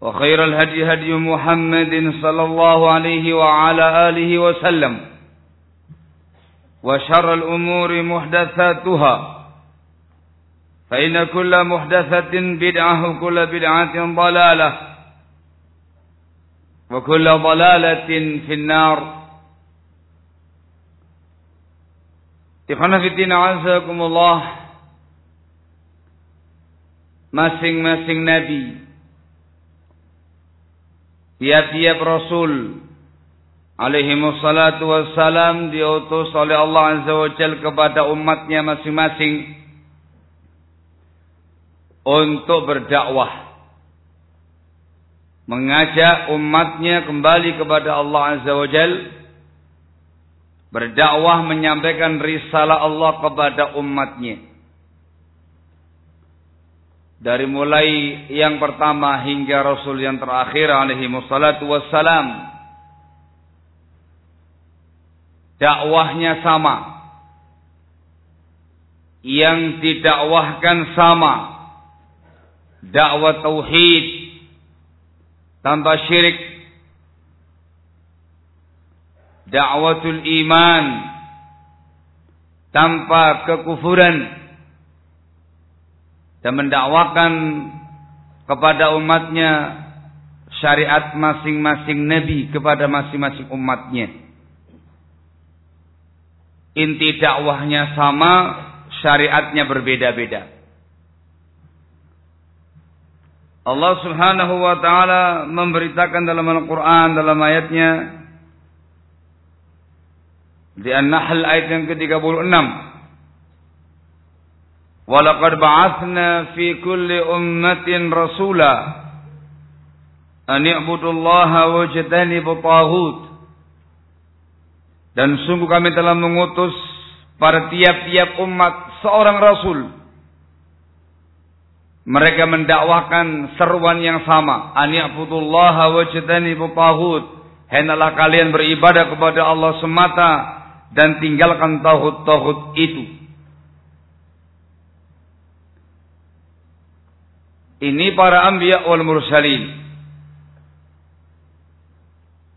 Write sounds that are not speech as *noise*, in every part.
وخير الهدي هدي محمد صلى الله عليه وعلى آله وسلم وشر الأمور محدثاتها فإن كل محدثة بدعة وكل بدعة ضلالة وكل ضلالة في النار. Ikhwana fitina azakumullah Masing-masing Nabi. Tiap-tiap Rasul Alaihi wassalatu wassalam Diutus oleh Allah Azza wa Jal kepada umatnya masing-masing Untuk berdakwah Mengajak umatnya kembali kepada Allah Azza wa Jal berdakwah menyampaikan risalah Allah kepada umatnya. Dari mulai yang pertama hingga Rasul yang terakhir alaihi wassalatu wassalam. Dakwahnya sama. Yang didakwahkan sama. Dakwah tauhid tanpa syirik da'watul iman tanpa kekufuran dan mendakwakan kepada umatnya syariat masing-masing nabi kepada masing-masing umatnya inti dakwahnya sama syariatnya berbeda-beda Allah Subhanahu wa taala memberitakan dalam Al-Qur'an dalam ayatnya di An-Nahl ayat yang ke-36. Walaqad ba'athna fi kulli ummatin rasula an i'budullaha wajtanibu. Dan sungguh kami telah mengutus pada tiap-tiap umat seorang rasul. Mereka mendakwakan seruan yang sama, an i'budullaha wajtanibu taghut. Hendaklah kalian beribadah kepada Allah semata dan tinggalkan tauhid-tauhid itu. Ini para anbiya wal mursalin.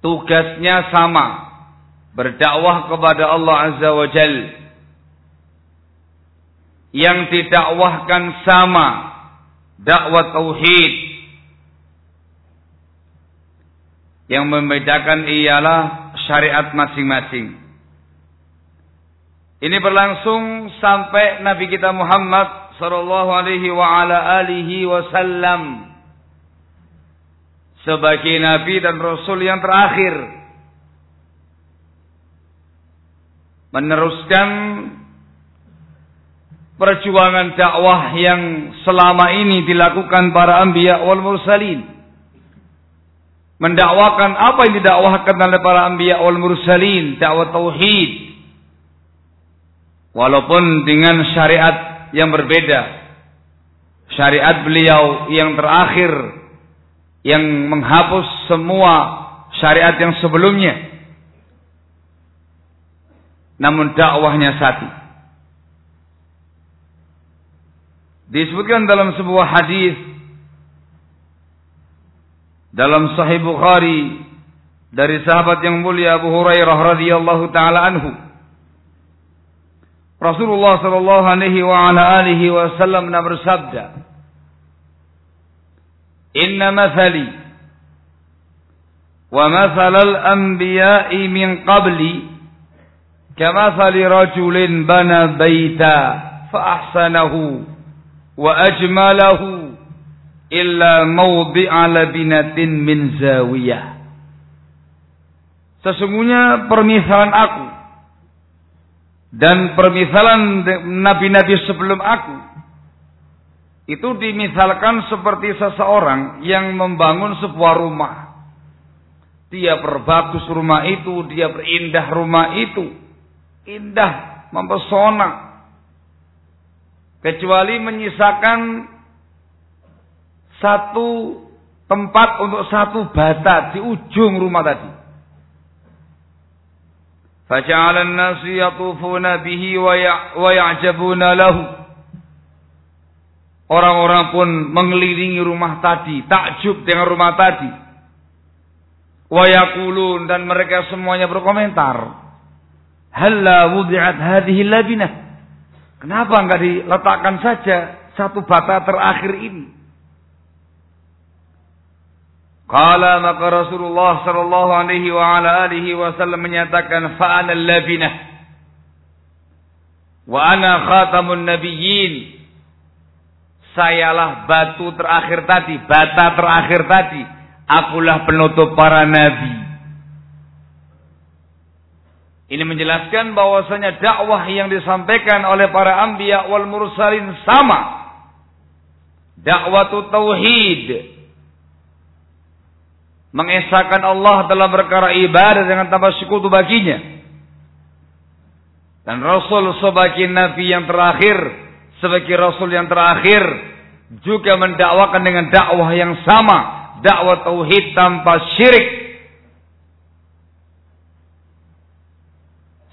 Tugasnya sama, berdakwah kepada Allah Azza wa Jal. Yang didakwahkan sama, dakwah tauhid. Yang membedakan ialah syariat masing-masing. Ini berlangsung sampai Nabi kita Muhammad sallallahu alaihi wa ala alihi wasallam. Sebagai nabi dan rasul yang terakhir. Meneruskan perjuangan dakwah yang selama ini dilakukan para anbiya wal mursalin. Mendakwakan apa yang didakwahkan oleh para anbiya wal mursalin dakwah tauhid. Walaupun dengan syariat yang berbeda. Syariat beliau yang terakhir yang menghapus semua syariat yang sebelumnya. Namun dakwahnya satu. Disebutkan dalam sebuah hadis dalam sahih Bukhari dari sahabat yang mulia Abu Hurairah radhiyallahu taala anhu Rasulullah sallallahu alaihi wa ala alihi wasallam bersabda, "Inna mathali wa mathal al-anbiya'i min qabli kamathali rajulin bana baita fa ahsanahu wa ajmalahu illa mawdi'a labinatin min zawiyah." Sesungguhnya permisalan aku dan permisalan nabi-nabi sebelum aku itu dimisalkan seperti seseorang yang membangun sebuah rumah. Dia berbagus rumah itu, dia berindah rumah itu. Indah, mempesona. Kecuali menyisakan satu tempat untuk satu bata di ujung rumah tadi. An-nasu yatufuna bihi wa ya'jabuna lahu. Orang-orang pun mengelilingi rumah tadi, takjub dengan rumah tadi. Wayakulun dan mereka semuanya berkomentar. Halla wudi'at hadhihi labinah. Kenapa enggak diletakkan saja satu bata terakhir ini? Qala maka Rasulullah sallallahu alaihi wa ala alihi wasallam menyatakan fa ana labinah wa ana khatamun nabiyyin Sayalah batu terakhir tadi, bata terakhir tadi. Akulah penutup para nabi. Ini menjelaskan bahwasanya dakwah yang disampaikan oleh para anbiya wal mursalin sama. Dakwah tauhid. Mengesahkan Allah dalam perkara ibadah dengan tanpa sekutu baginya. Dan Rasul sebagai nabi yang terakhir sebagai rasul yang terakhir juga mendakwakan dengan dakwah yang sama, dakwah tauhid tanpa syirik.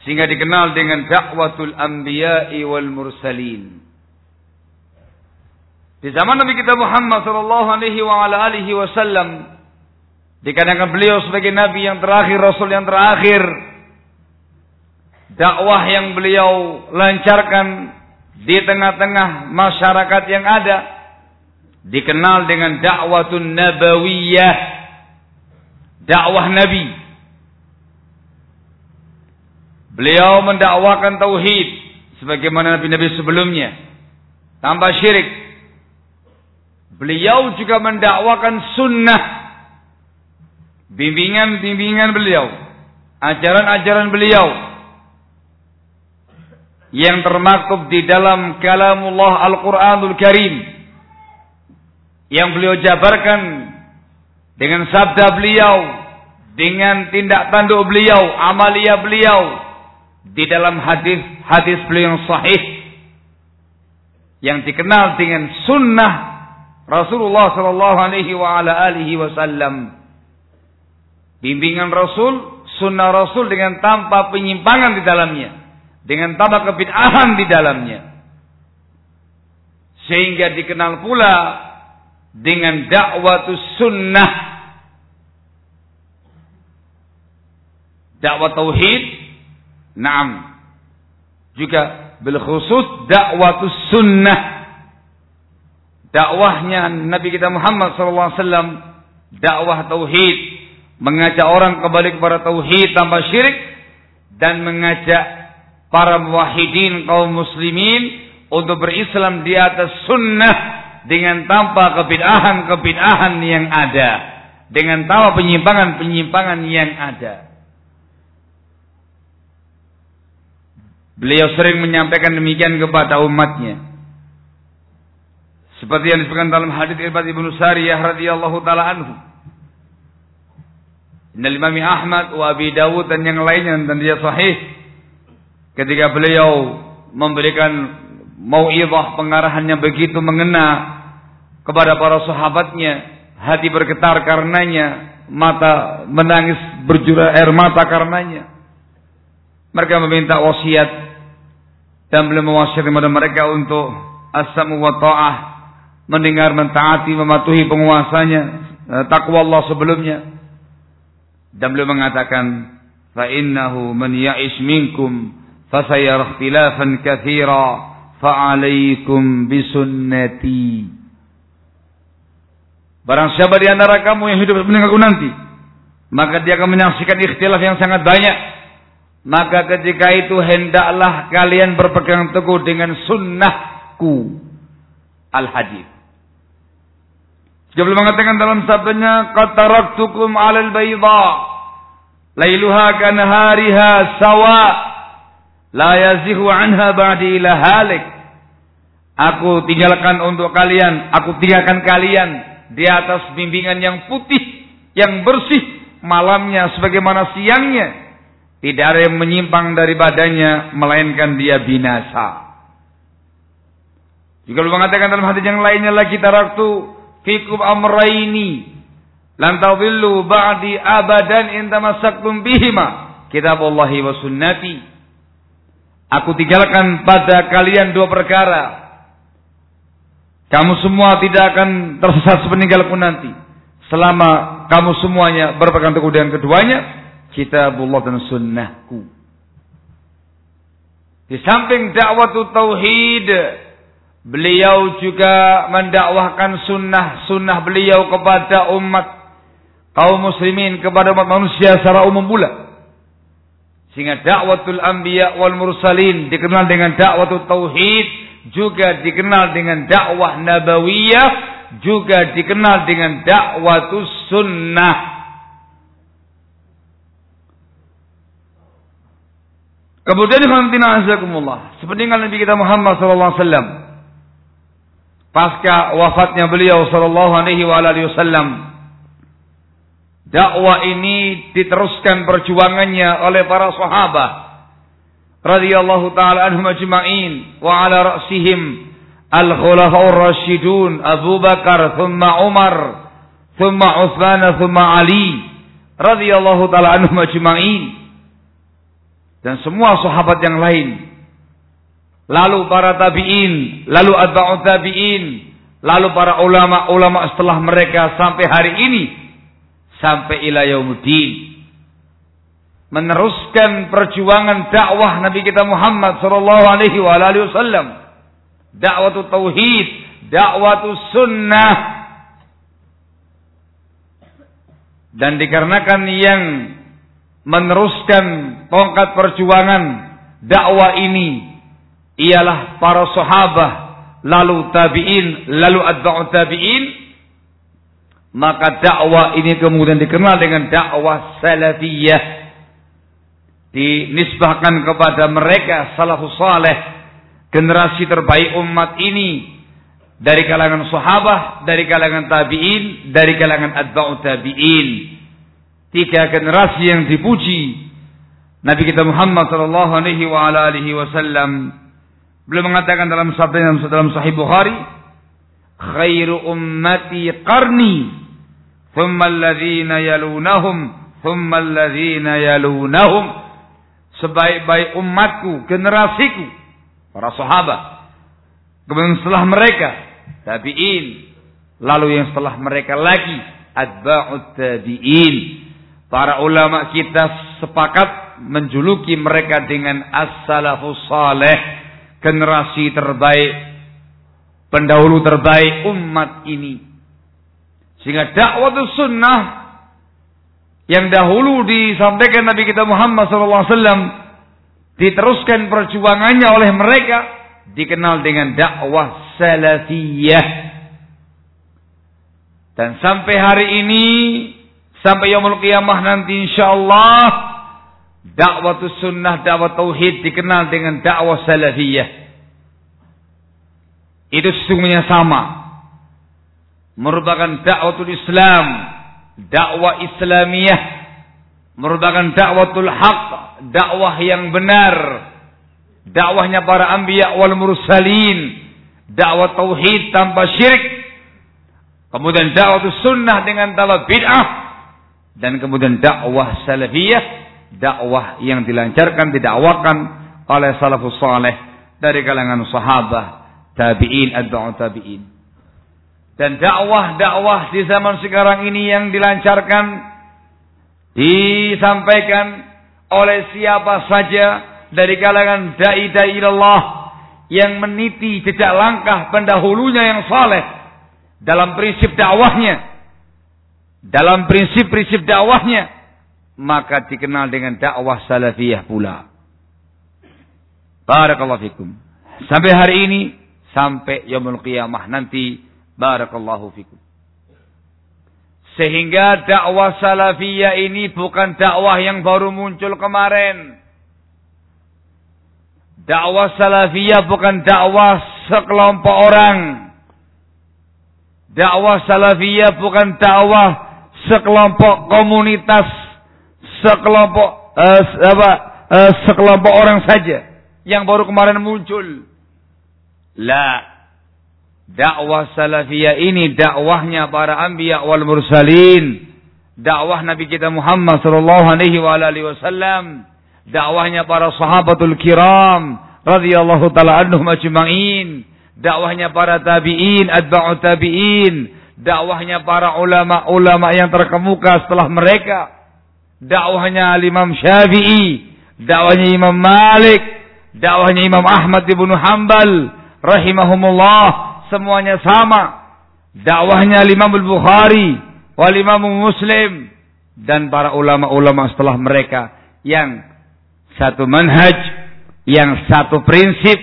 Sehingga dikenal dengan dakwatul anbiya'i wal mursalin. Di zaman Nabi kita Muhammad sallallahu alaihi wa ala alihi wasallam dikarenakan beliau sebagai nabi yang terakhir, rasul yang terakhir, dakwah yang beliau lancarkan di tengah-tengah masyarakat yang ada dikenal dengan dakwatun nabawiyah. Dakwah nabi. Beliau mendakwakan tauhid sebagaimana nabi-nabi sebelumnya. Tanpa syirik. Beliau juga mendakwakan sunnah bimbingan-bimbingan beliau. Ajaran-ajaran beliau. Yang termaktub di dalam kalamullah Al-Quranul Karim. Yang beliau jabarkan dengan sabda beliau dengan tindak tanduk beliau amalia beliau di dalam hadis-hadis beliau yang sahih yang dikenal dengan sunnah Rasulullah sallallahu alaihi wa ala alihi wasallam bimbingan Rasul sunnah Rasul dengan tanpa penyimpangan di dalamnya dengan tambah kebid'ahan di dalamnya. Sehingga dikenal pula dengan dakwah sunnah. Dakwah tauhid, naam. Juga bil khusus dakwah sunnah. Dakwahnya Nabi kita Muhammad SAW dakwah tauhid, mengajak orang kembali kepada tauhid tanpa syirik dan mengajak para muwahhidin kaum muslimin untuk berislam di atas sunnah dengan tanpa kebid'ahan-kebid'ahan yang ada. dengan tahu penyimpangan-penyimpangan yang ada. Beliau sering menyampaikan demikian kepada umatnya. Seperti yang disebutkan dalam hadis Ibnu Sariyah radhiyallahu taala anhu. Innal Imam Ahmad wa Abi Dawud dan yang lainnya dan dia sahih ketika beliau memberikan mau'izah pengarahannya begitu mengena kepada para sahabatnya, hati bergetar karenanya, mata menangis berjura air mata karenanya. Mereka meminta wasiat dan beliau mewasiatkan kepada mereka untuk as-samu wa ta'ah mendengar, mentaati, mematuhi penguasanya, eh, takwa Allah sebelumnya. Dan beliau mengatakan, fa innahu man ya'ish minkum fasayara ikhtilafan katsira fa'alaikum bisunnati. Barang siapa di antara kamu yang hidup meninggalku nanti, maka dia akan menyaksikan ikhtilaf yang sangat banyak. Maka ketika itu hendaklah kalian berpegang teguh dengan sunnahku. Al-Hadid. Belum mengatakan dalam sabdanya qad taraktukum 'alal bayda lailuha kanahariha sawa la yazihu anha ba'di ila halik Aku tinggalkan untuk kalian, aku tinggalkan kalian di atas bimbingan yang putih, yang bersih, malamnya sebagaimana siangnya. Tidak ada yang menyimpang dari badannya, melainkan dia binasa. Juga belum mengatakan dalam hadis yang lainnya lagi taraktu fikum amraini. Lan tadillu ba'di abadan in tamassaktum bihima. Kitabullahi wa sunnati. Aku tinggalkan pada kalian dua perkara. Kamu semua tidak akan tersesat sepeninggalku nanti. Selama kamu semuanya berpegang teguh dengan keduanya kitabullah dan sunnahku. Di samping dakwah tauhid Beliau juga mendakwahkan sunnah-sunnah beliau kepada umat kaum muslimin kepada umat manusia secara umum pula. Sehingga dakwatul anbiya wal mursalin dikenal dengan dakwatul tauhid, juga dikenal dengan dakwah nabawiyah, juga dikenal dengan dakwatus sunnah. Kemudian azakumullah. Seperti Nabi kita Muhammad sallallahu alaihi wasallam pasca wafatnya beliau sallallahu alaihi wasallam dakwah ini diteruskan perjuangannya oleh para sahabat radhiyallahu taala anhum ajma'in wa ala ra'sihim al-khulafaur rasyidun Abu Bakar thumma Umar thumma Utsman thumma Ali radhiyallahu taala anhum ajma'in. Dan semua sahabat yang lain lalu para tabi'in, lalu atba'ut tabi'in, lalu para ulama-ulama setelah mereka sampai hari ini sampai ila yaumuddin meneruskan perjuangan dakwah Nabi kita Muhammad sallallahu alaihi wa alihi wasallam. Dakwah tauhid dakwah sunnah. Dan dikarenakan yang meneruskan tongkat perjuangan dakwah ini ialah para sahabat, lalu tabi'in, lalu atba'ut tabi'in, maka dakwah ini kemudian dikenal dengan dakwah salafiyah. Dinisbahkan kepada mereka salafus saleh, generasi terbaik umat ini dari kalangan sahabat, dari kalangan tabi'in, dari kalangan atba'ut tabi'in. Tiga generasi yang dipuji Nabi kita Muhammad sallallahu alaihi wa alihi wasallam Beliau mengatakan dalam sabda yang dalam Sahih Bukhari, "Khairu ummati qarni, thumma alladhina yalunahum, thumma alladhina yalunahum." Sebaik-baik umatku, generasiku, para sahabat. Kemudian setelah mereka, tabi'in. Lalu yang setelah mereka lagi, atba'ut tabi'in. Para ulama kita sepakat menjuluki mereka dengan as-salafus salih generasi terbaik, pendahulu terbaik umat ini. Sehingga dakwah sunnah yang dahulu disampaikan Nabi kita Muhammad SAW diteruskan perjuangannya oleh mereka dikenal dengan dakwah salafiyah. Dan sampai hari ini sampai yaumul qiyamah nanti insyaallah dakwah sunnah, dakwah tauhid dikenal dengan dakwah salafiyah. Itu sesungguhnya sama. Merupakan dakwatul Islam, dakwah Islamiyah, merupakan dakwatul haq, dakwah yang benar, dakwahnya para anbiya wal mursalin, dakwah tauhid tanpa syirik, kemudian dakwah sunnah dengan tanpa bid'ah, dan kemudian dakwah salafiyah, dakwah yang dilancarkan, didakwakan oleh salafus saleh dari kalangan sahabat, tabi'in, adba'u tabi'in. Dan dakwah-dakwah di zaman sekarang ini yang dilancarkan disampaikan oleh siapa saja dari kalangan dai-dai Allah yang meniti jejak langkah pendahulunya yang saleh dalam prinsip dakwahnya dalam prinsip-prinsip dakwahnya maka dikenal dengan dakwah salafiyah pula barakallahu fikum sampai hari ini sampai yaumul qiyamah nanti barakallahu fikum sehingga dakwah salafiyah ini bukan dakwah yang baru muncul kemarin. Dakwah salafiyah bukan dakwah sekelompok orang. Dakwah salafiyah bukan dakwah sekelompok komunitas, sekelompok uh, apa, uh, sekelompok orang saja yang baru kemarin muncul. La, dakwah salafiyah ini dakwahnya para anbiya wal mursalin. Dakwah nabi kita Muhammad sallallahu alaihi wa alihi wasallam. Dakwahnya para sahabatul kiram radhiyallahu taala anhum ajma'in. Dakwahnya para tabi'in atba'u tabi'in. Dakwahnya para ulama-ulama yang terkemuka setelah mereka dakwahnya Imam Syafi'i dakwahnya Imam Malik dakwahnya Imam Ahmad ibnu Hanbal rahimahumullah semuanya sama. Dakwahnya Imam Al-Bukhari, wal Imam Muslim dan para ulama-ulama setelah mereka yang satu manhaj, yang satu prinsip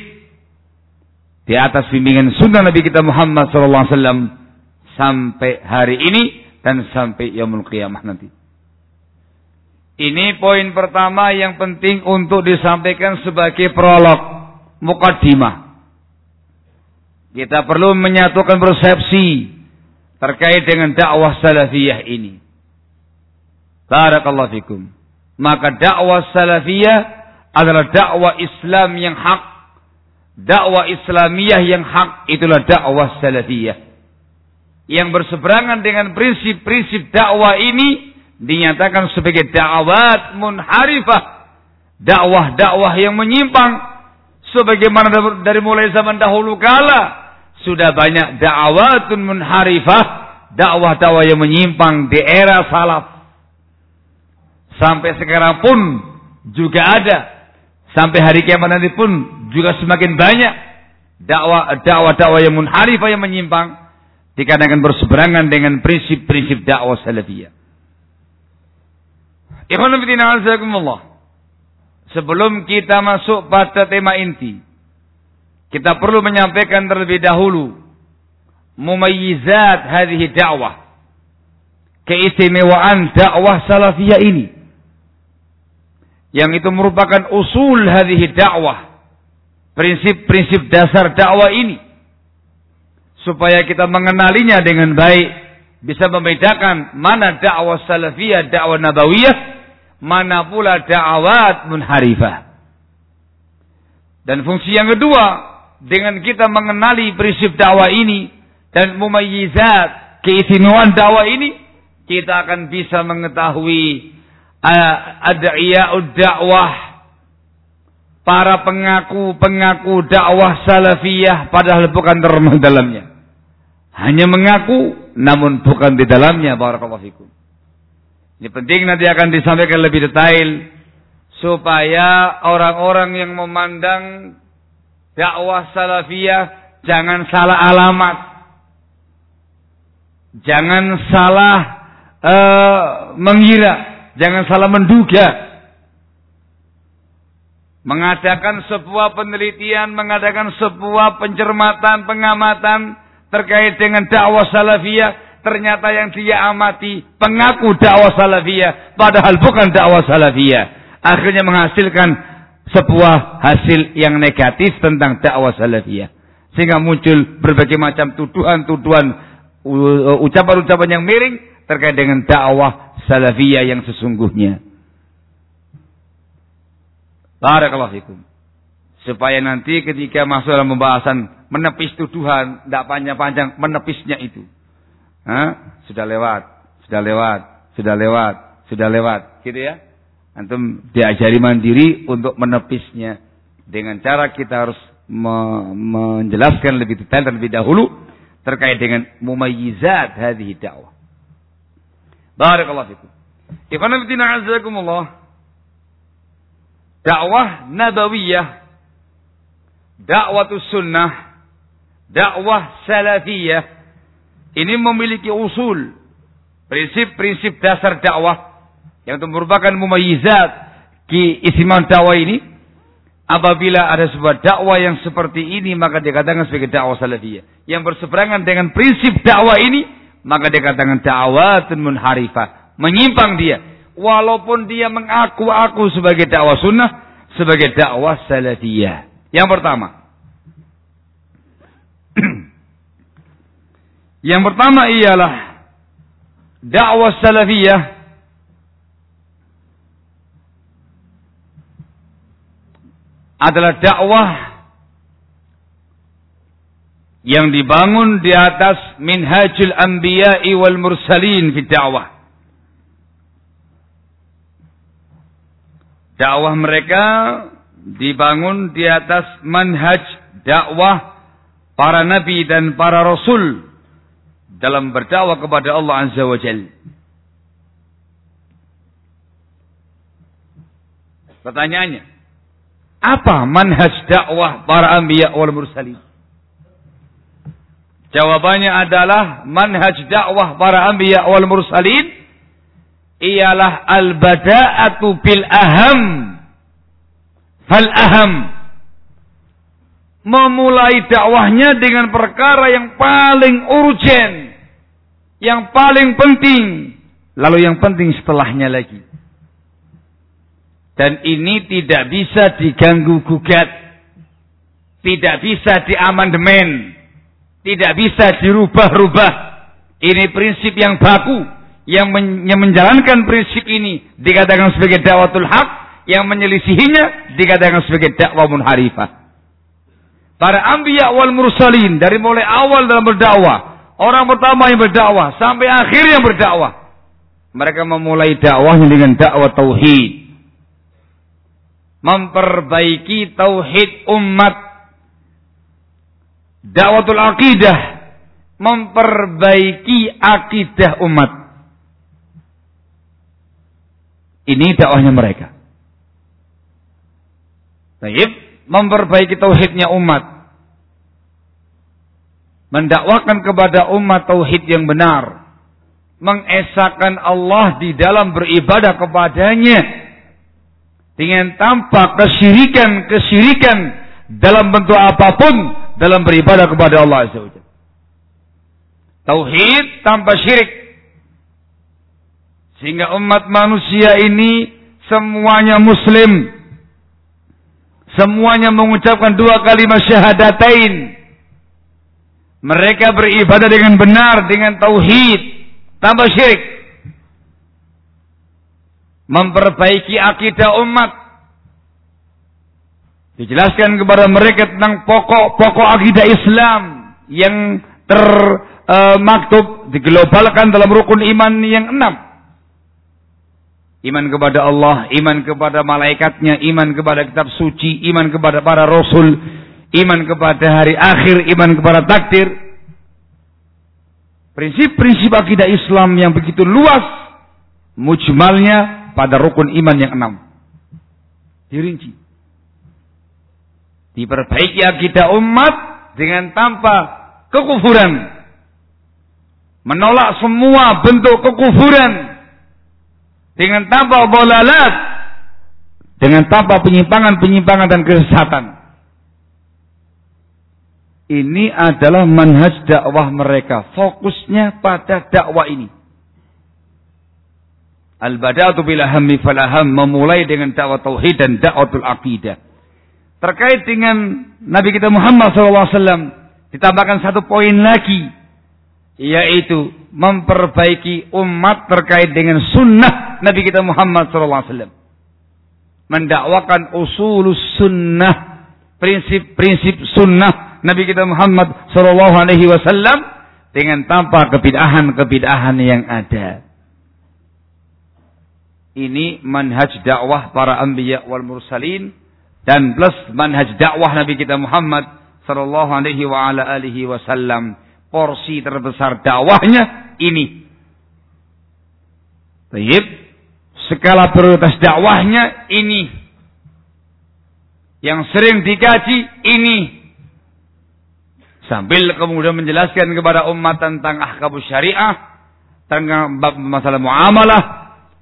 di atas bimbingan sunnah Nabi kita Muhammad wasallam sampai hari ini dan sampai yaumul qiyamah nanti. Ini poin pertama yang penting untuk disampaikan sebagai prolog, mukaddimah. Kita perlu menyatukan persepsi terkait dengan dakwah salafiyah ini. Barakallahu fikum. Maka dakwah salafiyah adalah dakwah Islam yang hak. Dakwah Islamiyah yang hak itulah dakwah salafiyah. Yang berseberangan dengan prinsip-prinsip dakwah ini dinyatakan sebagai dakwat munharifah. Dakwah-dakwah yang menyimpang sebagaimana dari mulai zaman dahulu kala sudah banyak dakwatun munharifah, dakwah-dakwah yang menyimpang di era salaf. Sampai sekarang pun juga ada. Sampai hari kiamat nanti pun juga semakin banyak dakwah dakwah-dakwah yang munharifah yang menyimpang dikarenakan berseberangan dengan prinsip-prinsip dakwah salafiyah. Sebelum kita masuk pada tema inti, kita perlu menyampaikan terlebih dahulu mumayyizat hadhihi dakwah. Keistimewaan dakwah salafiyah ini. Yang itu merupakan usul hadhihi dakwah. Prinsip-prinsip dasar dakwah ini. Supaya kita mengenalinya dengan baik. Bisa membedakan mana dakwah salafiyah, dakwah nabawiyah. Mana pula dakwat munharifah. Dan fungsi yang kedua, dengan kita mengenali prinsip dakwah ini dan mumayyizat keistimewaan dakwah ini kita akan bisa mengetahui uh, ad'iya'ud dakwah para pengaku-pengaku dakwah salafiyah padahal bukan termasuk dalamnya hanya mengaku namun bukan di dalamnya barakallahu fikum ini penting nanti akan disampaikan lebih detail supaya orang-orang yang memandang dakwah salafiyah jangan salah alamat. Jangan salah uh, mengira, jangan salah menduga. Mengadakan sebuah penelitian, mengadakan sebuah pencermatan, pengamatan terkait dengan dakwah salafiyah ternyata yang dia amati pengaku dakwah salafiyah padahal bukan dakwah salafiyah. Akhirnya menghasilkan sebuah hasil yang negatif tentang dakwah salafiyah. Sehingga muncul berbagai macam tuduhan-tuduhan ucapan-ucapan yang miring terkait dengan dakwah salafiyah yang sesungguhnya. Barakallahu fikum. Supaya nanti ketika masuk dalam pembahasan menepis tuduhan, tidak panjang-panjang menepisnya itu. Hah? Sudah lewat, sudah lewat, sudah lewat, sudah lewat. Gitu ya. Antum diajari mandiri untuk menepisnya. Dengan cara kita harus me menjelaskan lebih detail dan lebih dahulu terkait dengan mumayyizat hadhihi da'wah. Barakallahu fikum. Ikhwan fillah azakumullah. Dakwah nabawiyah, dakwah sunnah, dakwah salafiyah ini memiliki usul, prinsip-prinsip dasar dakwah yang merupakan mumayyizat ki isiman dakwah ini Apabila ada sebuah dakwah yang seperti ini, maka dikatakan sebagai dakwah salafiyah. Yang berseberangan dengan prinsip dakwah ini, maka dikatakan dakwah munharifah. Menyimpang dia. Walaupun dia mengaku-aku sebagai dakwah sunnah, sebagai dakwah salafiyah. Yang pertama. Yang pertama ialah dakwah salafiyah adalah dakwah yang dibangun di atas minhajul anbiya'i wal mursalin fi dakwah. Dakwah mereka dibangun di atas manhaj dakwah para nabi dan para rasul dalam berdakwah kepada Allah Azza wa Jalla. Pertanyaannya, apa manhaj dakwah para anbiya wal mursalin? Jawabannya adalah manhaj dakwah para anbiya wal mursalin ialah al-bada'atu bil aham fal aham memulai dakwahnya dengan perkara yang paling urgent yang paling penting lalu yang penting setelahnya lagi dan ini tidak bisa diganggu gugat. Tidak bisa diamandemen. Tidak bisa dirubah-rubah. Ini prinsip yang baku. Yang, men yang menjalankan prinsip ini dikatakan sebagai dakwatul haq. Yang menyelisihinya dikatakan sebagai dakwah munharifah. Para ambiya wal mursalin dari mulai awal dalam berdakwah, orang pertama yang berdakwah sampai akhir yang berdakwah, mereka memulai dakwahnya dengan dakwah tauhid. Memperbaiki tauhid umat. Dakwatul akidah memperbaiki akidah umat. Ini dakwahnya mereka. Baik, memperbaiki tauhidnya umat mendakwakan kepada umat tauhid yang benar mengesahkan Allah di dalam beribadah kepadanya dengan tanpa kesyirikan-kesyirikan dalam bentuk apa pun dalam beribadah kepada Allah Azza Tauhid tanpa syirik. Sehingga umat manusia ini semuanya muslim. Semuanya mengucapkan dua kalimat syahadatain. Mereka beribadah dengan benar, dengan tauhid, tanpa syirik memperbaiki akidah umat. Dijelaskan kepada mereka tentang pokok-pokok akidah Islam yang termaktub, uh, diglobalkan dalam rukun iman yang enam. Iman kepada Allah, iman kepada malaikatnya, iman kepada kitab suci, iman kepada para rasul, iman kepada hari akhir, iman kepada takdir. Prinsip-prinsip akidah Islam yang begitu luas, mujmalnya pada rukun iman yang enam. Dirinci. Diperbaiki akidah umat dengan tanpa kekufuran. Menolak semua bentuk kekufuran. Dengan tanpa bolalat. Dengan tanpa penyimpangan-penyimpangan dan kesesatan. Ini adalah manhaj dakwah mereka. Fokusnya pada dakwah ini. Al-bada'atu bil falaham memulai dengan dakwah tauhid dan dakwatul aqidah. Terkait dengan Nabi kita Muhammad SAW ditambahkan satu poin lagi yaitu memperbaiki umat terkait dengan sunnah Nabi kita Muhammad SAW. Mendakwakan usulus sunnah, prinsip-prinsip sunnah Nabi kita Muhammad SAW dengan tanpa kebidahan-kebidahan yang ada. Ini manhaj dakwah para anbiya wal mursalin dan plus manhaj dakwah Nabi kita Muhammad sallallahu alaihi wa ala alihi wasallam. Porsi terbesar dakwahnya ini. Baik. Skala prioritas dakwahnya ini. Yang sering dikaji ini. Sambil kemudian menjelaskan kepada umat tentang ahkam syariah. Tentang masalah muamalah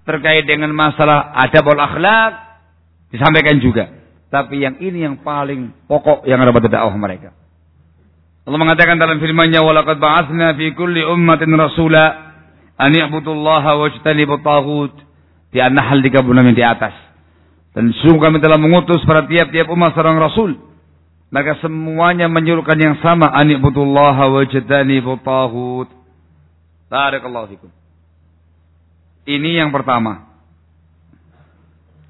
terkait dengan masalah adab akhlak disampaikan juga. Tapi yang ini yang paling pokok yang ada pada dakwah mereka. Allah mengatakan dalam firman-Nya walaqad ba'atsna fi kulli ummatin rasula an ya'budullaha wajtanibut taghut di An-Nahl 36 di atas. Dan sungguh kami telah mengutus pada tiap-tiap umat seorang rasul. Maka semuanya menyuruhkan yang sama an ya'budullaha wajtanibut taghut. Barakallahu fikum. Ini yang pertama.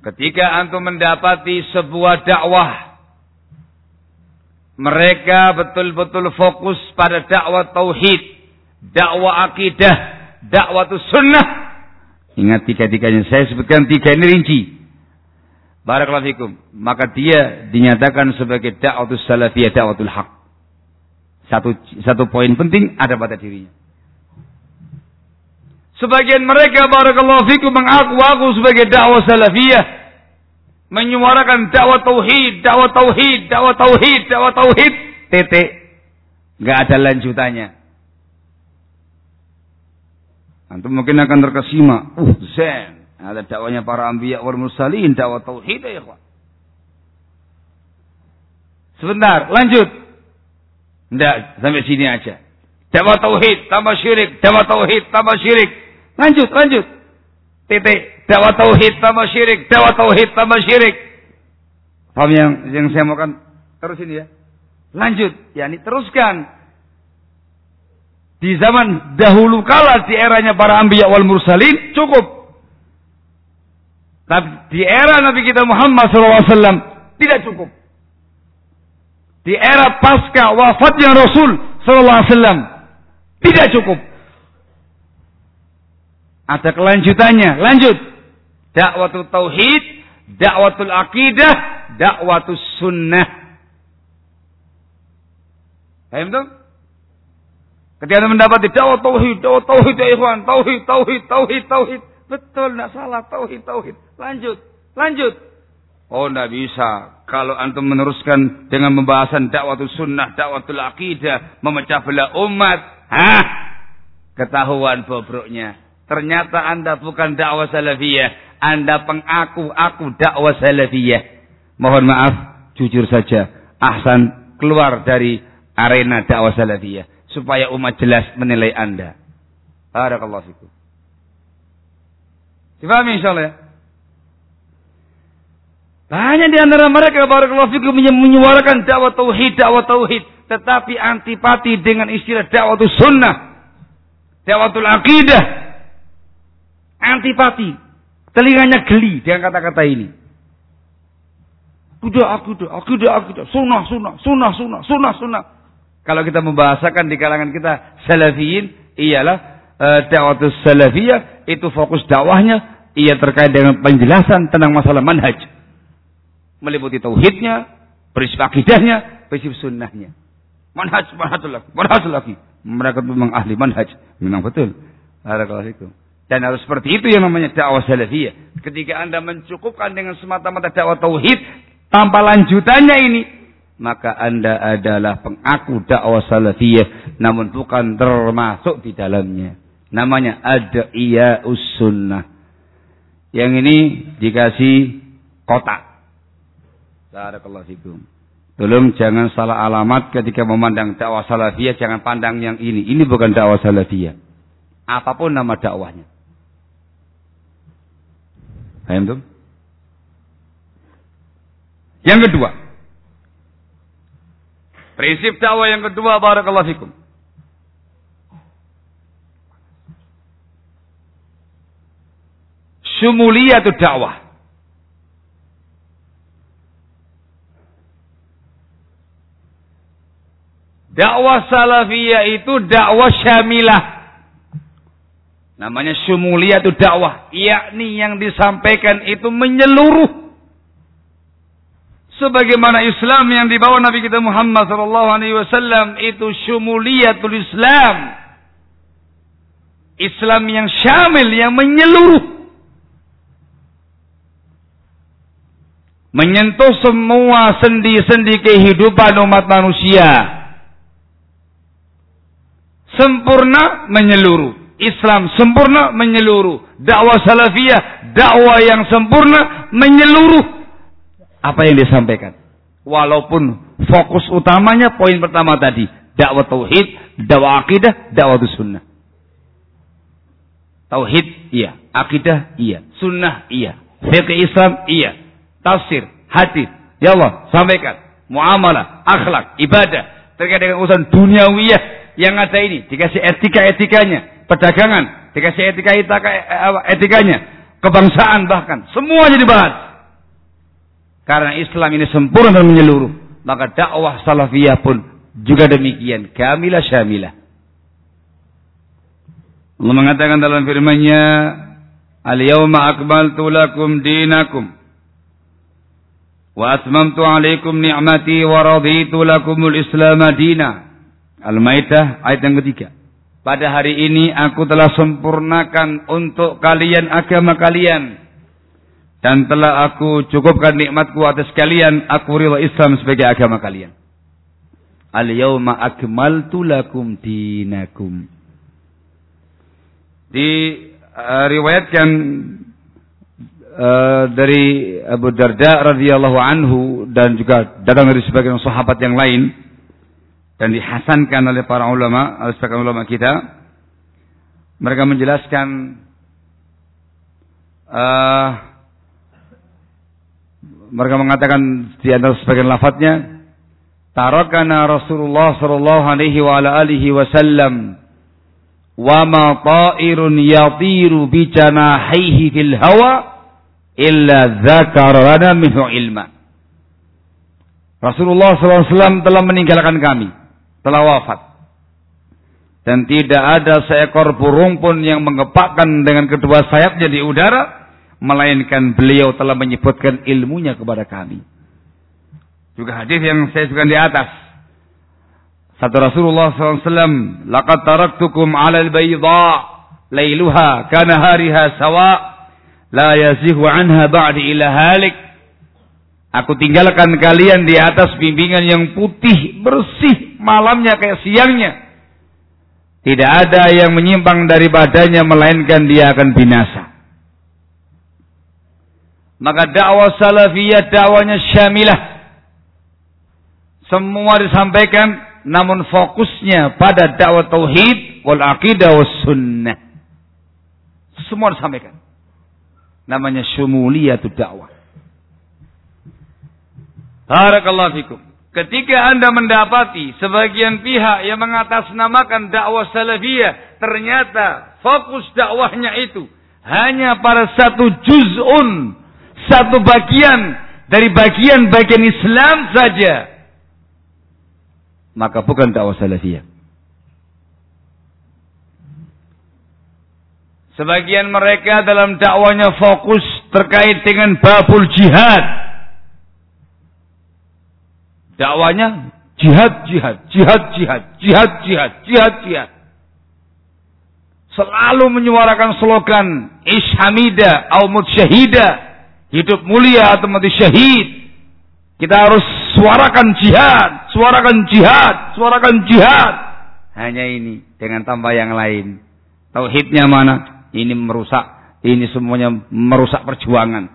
Ketika antum mendapati sebuah dakwah, mereka betul-betul fokus pada dakwah tauhid, dakwah akidah, dakwah sunnah. Ingat tiga-tiganya, saya sebutkan tiga ini rinci. Barakallahu fikum. Maka dia dinyatakan sebagai dakwah salafiyah, dakwah haq. Satu satu poin penting ada pada dirinya. Sebagian mereka barakallahu fikum mengaku-aku sebagai dakwah salafiyah. Menyuarakan dakwah tauhid, dakwah tauhid, dakwah tauhid, dakwah tauhid. Titik. Gak ada lanjutannya. Antum mungkin akan terkesima. Uh, zen. Ada dakwanya para anbiya wal mursalin, dakwah tauhid ya ikhwan. Sebentar, lanjut. Tidak, sampai sini aja. Dakwah tauhid, tambah syirik, dakwah tauhid, tambah syirik. Lanjut, lanjut. Titik. Dakwah tauhid tambah syirik, dakwah tauhid tambah syirik. Paham yang yang saya maukan terus ini ya. Lanjut, yakni teruskan. Di zaman dahulu kala di eranya para anbiya wal mursalin cukup. Tapi di era Nabi kita Muhammad SAW tidak cukup. Di era pasca wafatnya Rasul SAW tidak cukup. Ada kelanjutannya. Lanjut. Dakwatul tauhid, dakwatul akidah, dakwatul sunnah. Paham tuh? Ketika anda mendapati dakwah tauhid, dakwah tauhid ya ikhwan, tauhid, tauhid, tauhid, tauhid. Betul, tidak salah, tauhid, tauhid. Lanjut, lanjut. Oh, tidak bisa. Kalau antum meneruskan dengan pembahasan dakwatul sunnah, dakwatul akidah, memecah belah umat, hah? Ketahuan bobroknya. Ternyata Anda bukan dakwah salafiyah. Anda pengaku aku dakwah salafiyah. Mohon maaf, jujur saja. Ahsan keluar dari arena dakwah salafiyah. Supaya umat jelas menilai Anda. Barakallahu fikum. Difahami insyaAllah ya? Banyak di antara mereka barakallahu fikum menyuarakan dakwah tauhid, dakwah tauhid, tetapi antipati dengan istilah dakwah sunnah, dakwah akidah, antipati. Telinganya geli dengan kata-kata ini. Akidah, akidah, akidah, akidah. Sunnah, sunnah, sunnah, sunnah, sunnah, sunnah. Kalau kita membahasakan di kalangan kita salafiyin, ialah e, dakwah salafiyah, itu fokus dakwahnya, ia terkait dengan penjelasan tentang masalah manhaj. Meliputi tauhidnya, prinsip akidahnya, prinsip sunnahnya. Manhaj, manhajul lagi, manhajul lagi. Mereka memang ahli manhaj. Memang betul. Assalamualaikum. Dan harus seperti itu yang namanya dakwah salafiyah. Ketika Anda mencukupkan dengan semata-mata dakwah tauhid tanpa lanjutannya ini, maka Anda adalah pengaku dakwah salafiyah namun bukan termasuk di dalamnya. Namanya ada iya. Yang ini dikasih kotak. Barakallahu fikum. Tolong jangan salah alamat ketika memandang dakwah salafiyah, jangan pandang yang ini. Ini bukan dakwah salafiyah. Apa pun nama dakwahnya. Paham tuh? Yang kedua. Prinsip dakwah yang kedua barakallahu fikum. Syumuliyatu dakwah. Dakwah salafiyah itu dakwah syamilah. Namanya syumuliyatu dakwah. Yakni yang disampaikan itu menyeluruh sebagaimana Islam yang dibawa Nabi kita Muhammad wasallam itu syumuliyatul Islam. Islam yang syamil yang menyeluruh. Menyentuh semua sendi-sendi kehidupan umat manusia. Sempurna menyeluruh. Islam sempurna menyeluruh. Dakwah salafiyah, dakwah yang sempurna menyeluruh apa yang disampaikan. Walaupun fokus utamanya poin pertama tadi, dakwah tauhid, dakwah akidah, dakwah sunnah. Tauhid iya, akidah iya, sunnah iya, fikih Islam iya, tafsir, hadis. Ya Allah, sampaikan muamalah, akhlak, ibadah terkait dengan urusan duniawiyah yang ada ini dikasih etika-etikanya, perdagangan, dikasih etika etikanya, kebangsaan bahkan semuanya dibahas. Karena Islam ini sempurna dan menyeluruh. Maka dakwah salafiyah pun juga demikian. Kamilah syamilah. Allah mengatakan dalam firman-Nya, "Al-yawma akmaltu lakum dinakum wa atmamtu 'alaikum ni'mati wa raditu lakumul Islam dina." Al-Maidah ayat yang ketiga. Pada hari ini aku telah sempurnakan untuk kalian agama kalian dan telah aku cukupkan nikmatku atas kalian, aku rela Islam sebagai agama kalian. Al-yawma akmaltu lakum dinakum. Diriwayatkan uh, uh, dari Abu Darda radhiyallahu anhu dan juga datang dari sebagian sahabat yang lain dan dihasankan oleh para ulama, sebagian ulama kita. Mereka menjelaskan uh, mereka mengatakan di antara sebagian lafadznya tarakana Rasulullah sallallahu alaihi wa ala alihi wasallam wa ma ta'irun yatiru bi janahihi fil hawa illa dzakara lana minhu ilma Rasulullah SAW telah meninggalkan kami telah wafat dan tidak ada seekor burung pun yang mengepakkan dengan kedua sayapnya di udara melainkan beliau telah menyebutkan ilmunya kepada kami. Juga hadis yang saya sebutkan di atas. Satu Rasulullah SAW, "Laqad taraktukum 'ala al-bayda lailuha kana hariha sawa la yazihu anha ba'di ila halik." Aku tinggalkan kalian di atas bimbingan yang putih, bersih, malamnya kayak siangnya. Tidak ada yang menyimpang daripadanya melainkan dia akan binasa. Maka dakwah salafiyah dakwanya syamilah. Semua disampaikan namun fokusnya pada dakwah tauhid wal aqidah was sunnah. Semua disampaikan. Namanya syumuliyatu dakwah. Barakallahu fikum. Ketika Anda mendapati sebagian pihak yang mengatasnamakan dakwah salafiyah, ternyata fokus dakwahnya itu hanya pada satu juz'un satu bagian dari bagian-bagian Islam saja, maka bukan dakwah salafiyah. Sebagian mereka dalam dakwanya fokus terkait dengan babul jihad. Dakwanya jihad, jihad, jihad, jihad, jihad, jihad, jihad, jihad. Selalu menyuarakan slogan Ishamida au syahida hidup mulia atau mati syahid. Kita harus suarakan jihad, suarakan jihad, suarakan jihad. Hanya ini dengan tambah yang lain. Tauhidnya mana? Ini merusak, ini semuanya merusak perjuangan.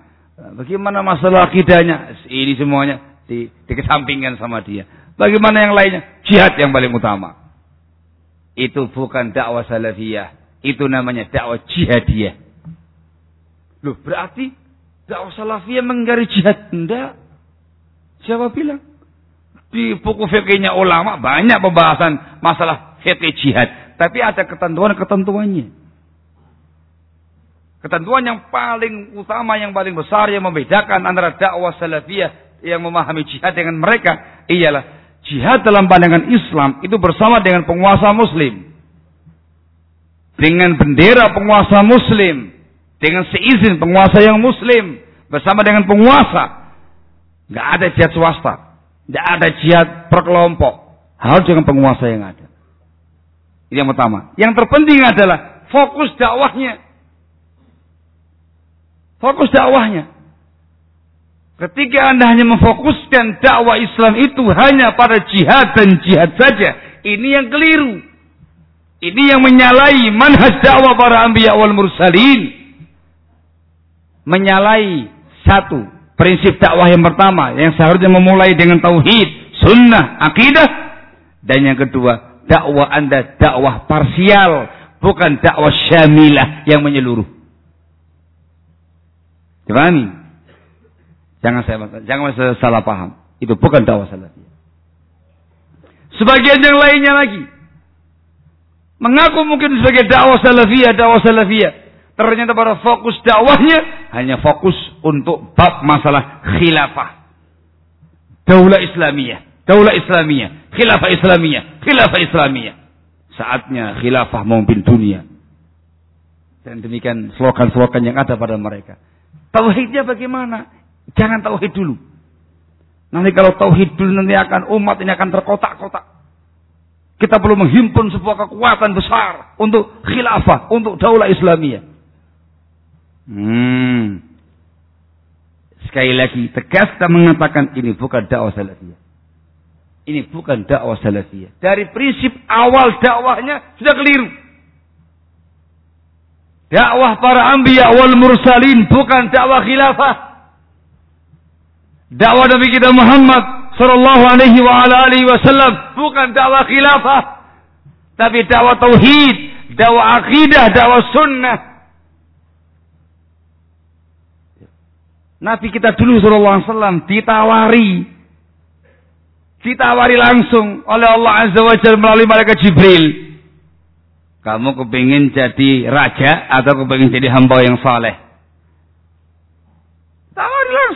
Bagaimana masalah akidahnya? Ini semuanya di, dikesampingkan sama dia. Bagaimana yang lainnya? Jihad yang paling utama. Itu bukan dakwah salafiyah. Itu namanya dakwah jihadiyah. Loh, berarti dakwah salafiyah menggari jihad? Enggak. Siapa bilang? Di buku fikihnya ulama banyak pembahasan masalah fikih jihad. Tapi ada ketentuan-ketentuannya. Ketentuan yang paling utama, yang paling besar yang membedakan antara dakwah salafiyah yang memahami jihad dengan mereka ialah jihad dalam pandangan Islam itu bersama dengan penguasa muslim. Dengan bendera penguasa muslim. Dengan seizin penguasa yang muslim. Bersama dengan penguasa. Gak ada jihad swasta. Gak ada jihad per kelompok. Harus dengan penguasa yang ada. Ini yang pertama. Yang terpenting adalah fokus dakwahnya Fokus dakwahnya. Ketika Anda hanya memfokuskan dakwah Islam itu hanya pada jihad dan jihad saja, ini yang keliru. Ini yang menyalahi manhaj dakwah para anbiya wal mursalin. Menyalahi satu prinsip dakwah yang pertama yang seharusnya memulai dengan tauhid, sunnah, akidah dan yang kedua dakwah Anda dakwah parsial, bukan dakwah syamilah yang menyeluruh. Dipahami? Jangan saya jangan saya salah paham. Itu bukan dakwah salafiyah. Sebagian yang lainnya lagi mengaku mungkin sebagai dakwah salafiyah, dakwah salafiyah. Ternyata pada fokus dakwahnya hanya fokus untuk bab masalah khilafah. Daulah Islamiyah, daulah Islamiyah, khilafah Islamiyah, khilafah Islamiyah. Saatnya khilafah memimpin dunia. Dan demikian slogan-slogan yang ada pada mereka. Tauhidnya bagaimana? Jangan tauhid dulu. Nanti kalau tauhid dulu nanti akan umat ini akan terkotak-kotak. Kita perlu menghimpun sebuah kekuatan besar untuk khilafah, untuk daulah Islamiyah. Hmm. Sekali lagi, tegas kita mengatakan ini bukan dakwah salafiyah. Ini bukan dakwah salafiyah. Dari prinsip awal dakwahnya sudah keliru. Dakwah para anbiya wal mursalin bukan dakwah khilafah. Dakwah Nabi kita Muhammad sallallahu alaihi wa ala alihi wasallam bukan dakwah khilafah, tapi dakwah tauhid, dakwah akidah, dakwah sunnah. Nabi kita dulu sallallahu alaihi wasallam ditawari ditawari langsung oleh Allah Azza wa Jalla melalui malaikat Jibril kamu kepingin jadi raja atau kepingin jadi hamba yang saleh?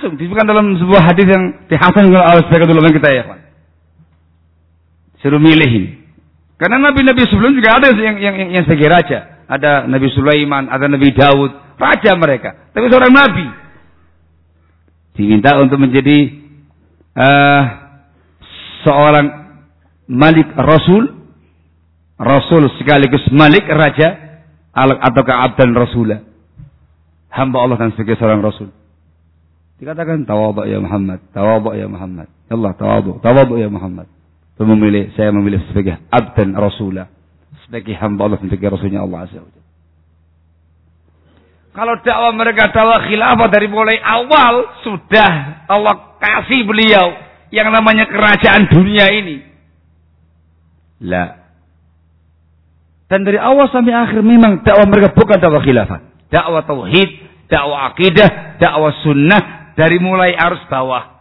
Langsung. Disebutkan dalam sebuah hadis yang dihasan oleh sebagian ulama kita ya. Suruh milihin. Karena nabi-nabi sebelum juga ada yang yang yang, yang sebagai raja. Ada Nabi Sulaiman, ada Nabi Daud, raja mereka. Tapi seorang nabi diminta untuk menjadi uh, seorang malik rasul Rasul sekaligus Malik Raja ataukah Abdan Rasulah. Hamba Allah dan sebagai seorang Rasul. Dikatakan tawadhu ya Muhammad, tawadhu ya Muhammad. Ya Allah tawadhu, tawadhu ya Muhammad. Itu memilih, saya memilih sebagai Abdan Rasulah. Sebagai hamba Allah sebagai Rasulnya Allah Azza wa Kalau dakwah mereka dakwah khilafah dari mulai awal sudah Allah kasih beliau yang namanya kerajaan dunia ini. La dan dari awal sampai akhir memang dakwah mereka bukan dakwah khilafah. Dakwah tauhid, dakwah akidah, dakwah sunnah dari mulai arus bawah.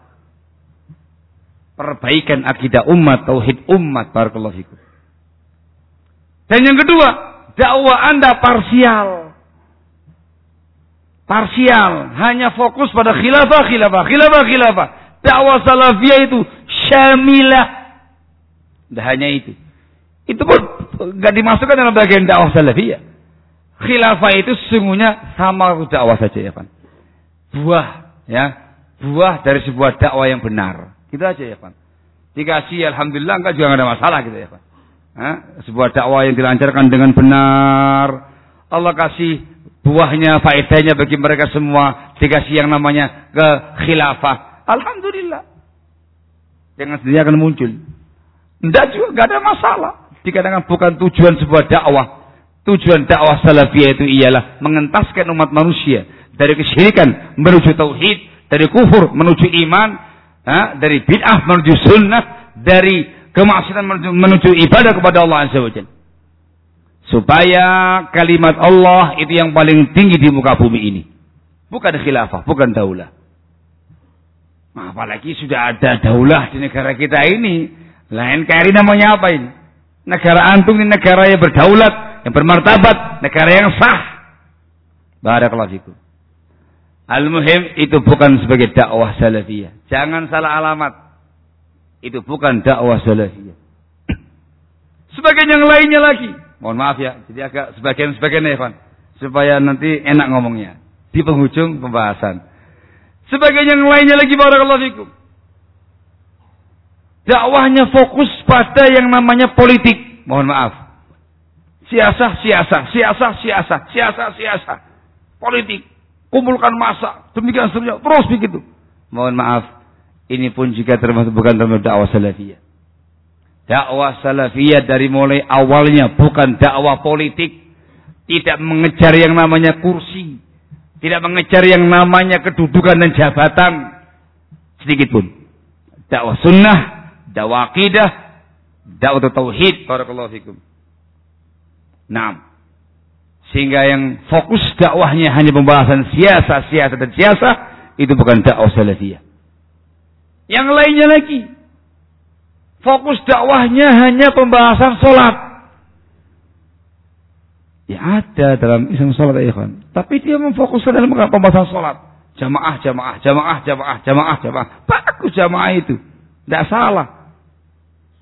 Perbaikan akidah umat, tauhid umat, barakallahu fikum. Dan yang kedua, dakwah Anda parsial. Parsial, hanya fokus pada khilafah, khilafah, khilafah, khilafah. Dakwah salafiyah itu syamilah. Dan hanya itu. Itu pun nggak dimasukkan dalam bagian dakwah salafiyah. Khilafah itu sesungguhnya sama dakwah saja ya Pak. Buah ya, buah dari sebuah dakwah yang benar. Gitu aja ya Pak. Dikasih alhamdulillah enggak juga enggak ada masalah gitu ya Pak. Sebuah dakwah yang dilancarkan dengan benar. Allah kasih buahnya, faedahnya bagi mereka semua. Dikasih yang namanya ke khilafah. Alhamdulillah. Dengan sendiri akan muncul. Tidak juga, enggak ada masalah. Dikatakan bukan tujuan sebuah dakwah. Tujuan dakwah salafiyah itu ialah mengentaskan umat manusia dari kesyirikan menuju tauhid, dari kufur menuju iman? Dari bid'ah menuju sunnah, dari kemaksiatan menuju, menuju ibadah kepada Allah Azza wa. Supaya kalimat Allah itu yang paling tinggi di muka bumi ini. Bukan khilafah, bukan daulah. Nah, apalagi sudah ada daulah di negara kita ini. Lain kari namanya apa ini? Negara antum ini negara yang berdaulat, yang bermartabat, negara yang sah. Barakallahu fikum. Al-muhim itu bukan sebagai dakwah salafiyah. Jangan salah alamat. Itu bukan dakwah salafiyah. *clears throat* Sebagian yang lainnya lagi. Mohon maaf ya. Jadi agak sebagian-sebagian Evan. Supaya nanti enak ngomongnya. Di penghujung pembahasan. Sebagian yang lainnya lagi barakallahu fikum. Dakwahnya fokus pada yang namanya politik. Mohon maaf. Siasah, siasah, siasah, siasah, siasah, siasah. Politik. Kumpulkan masa. Demikian seterusnya. Terus begitu. Mohon maaf. Ini pun juga termasuk bukan termasuk dakwah salafiyah. Dakwah salafiyah dari mulai awalnya bukan dakwah politik. Tidak mengejar yang namanya kursi. Tidak mengejar yang namanya kedudukan dan jabatan. Sedikit pun. Dakwah sunnah, dakwah akidah, dakwah tauhid. Barakallahu fikum. Nah. Sehingga yang fokus dakwahnya hanya pembahasan siasa, siasa dan siasa. Itu bukan dakwah salafiyah. Yang lainnya lagi. Fokus dakwahnya hanya pembahasan sholat. Ya ada dalam Islam sholat ya kan. Tapi dia memfokuskan dalam pembahasan sholat. Jamaah, jamaah, jamaah, jamaah, jamaah, jamaah. Bagus jamaah itu. Tidak salah.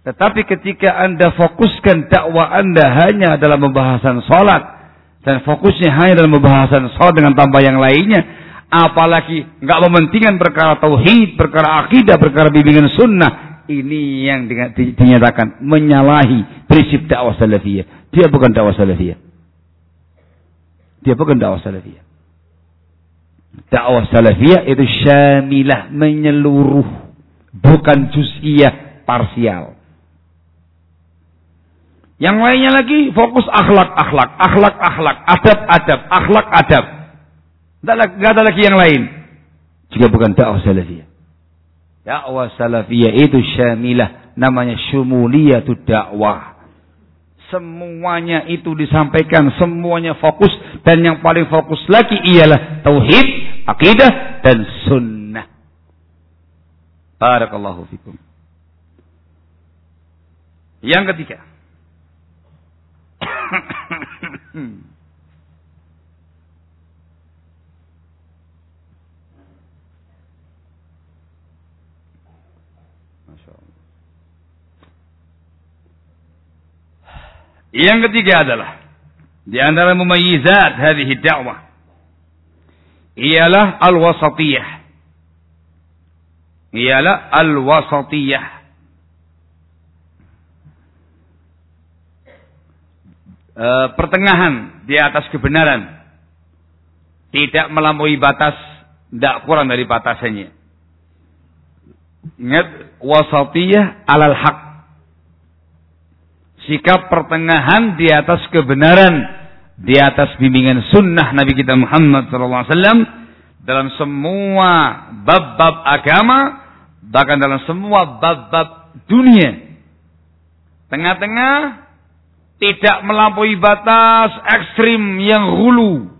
Tetapi ketika anda fokuskan dakwah anda hanya dalam pembahasan sholat. Dan fokusnya hanya dalam pembahasan sholat dengan tambah yang lainnya. Apalagi nggak mementingkan perkara tauhid, perkara akidah, perkara bimbingan sunnah. Ini yang dinyatakan menyalahi prinsip dakwah salafiyah. Dia bukan dakwah salafiyah. Dia bukan dakwah salafiyah. Dakwah salafiyah itu syamilah, menyeluruh. Bukan juz'iyah, parsial. Yang lainnya lagi fokus akhlak, akhlak, akhlak, akhlak, adab, adab, akhlak, adab. Tidak ada lagi yang lain. Juga bukan dakwah salafiyah. Dakwah salafiyah itu syamilah. Namanya syumuliyatu dakwah semuanya itu disampaikan, semuanya fokus dan yang paling fokus lagi ialah tauhid, akidah dan sunnah. Barakallahu fikum. Yang ketiga. Yang ketiga adalah di antara mumayyizat hadhihi da'wah ialah al-wasatiyah. Ialah al-wasatiyah. E, pertengahan di atas kebenaran. Tidak melampaui batas, tidak kurang dari batasannya. Ingat, wasatiyah alal haq sikap pertengahan di atas kebenaran, di atas bimbingan sunnah Nabi kita Muhammad SAW dalam semua bab-bab agama, bahkan dalam semua bab-bab dunia. Tengah-tengah tidak melampaui batas ekstrim yang hulu.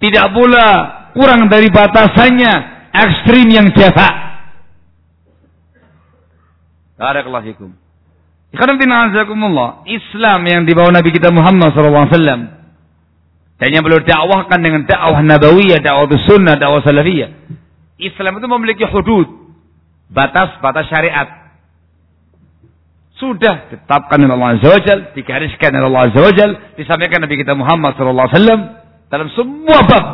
Tidak pula kurang dari batasannya ekstrim yang jafak. Barakallahu fikum. Islam yang dibawa Nabi kita Muhammad SAW dan yang beliau dakwahkan dengan dakwah nabawiyah, dakwah sunnah, dakwah salafiyah. Islam itu memiliki hudud, batas-batas syariat. Sudah ditetapkan oleh Allah Azza wa digariskan oleh Allah Azza wa disampaikan Nabi kita Muhammad SAW dalam semua bab.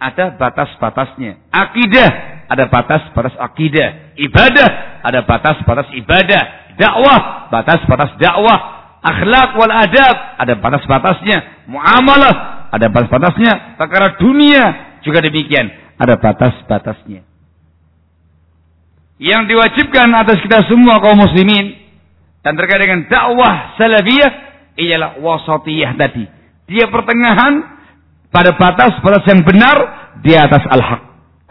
Ada batas-batasnya. Akidah, ada batas-batas akidah. Ibadah, ada batas-batas ibadah dakwah, batas-batas dakwah, akhlak wal adab, ada batas-batasnya, muamalah, ada batas-batasnya, perkara dunia juga demikian, ada batas-batasnya. Yang diwajibkan atas kita semua kaum muslimin dan terkait dengan dakwah salafiyah ialah wasatiyah tadi. Dia pertengahan pada batas-batas yang benar di atas al-haq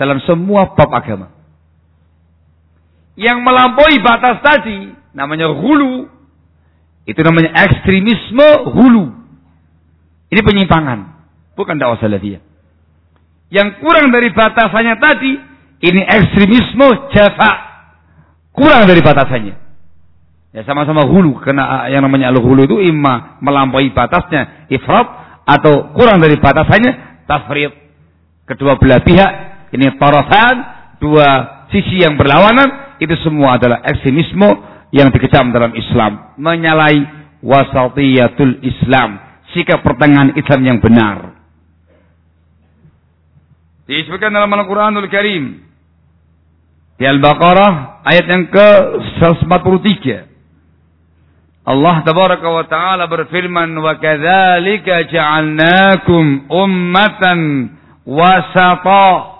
dalam semua bab agama. yang melampaui batas tadi namanya hulu. Itu namanya ekstremisme hulu. Ini penyimpangan, bukan dakwah salafiyah. Yang kurang dari batasannya tadi, ini ekstremisme jafa. Kurang dari batasannya. Ya sama-sama hulu, karena yang namanya al-hulu itu imma melampaui batasnya ifrat atau kurang dari batasannya tafrid. Kedua belah pihak, ini tarafan, dua sisi yang berlawanan, itu semua adalah ekstremisme yang dikecam dalam Islam. Menyalahi wasatiyatul Islam. Sikap pertengahan Islam yang benar. Disebutkan dalam Al-Quranul Karim. Di Al-Baqarah ayat yang ke-143. Allah tabaraka wa ta'ala berfirman wa kadzalika ja'alnakum ummatan wasata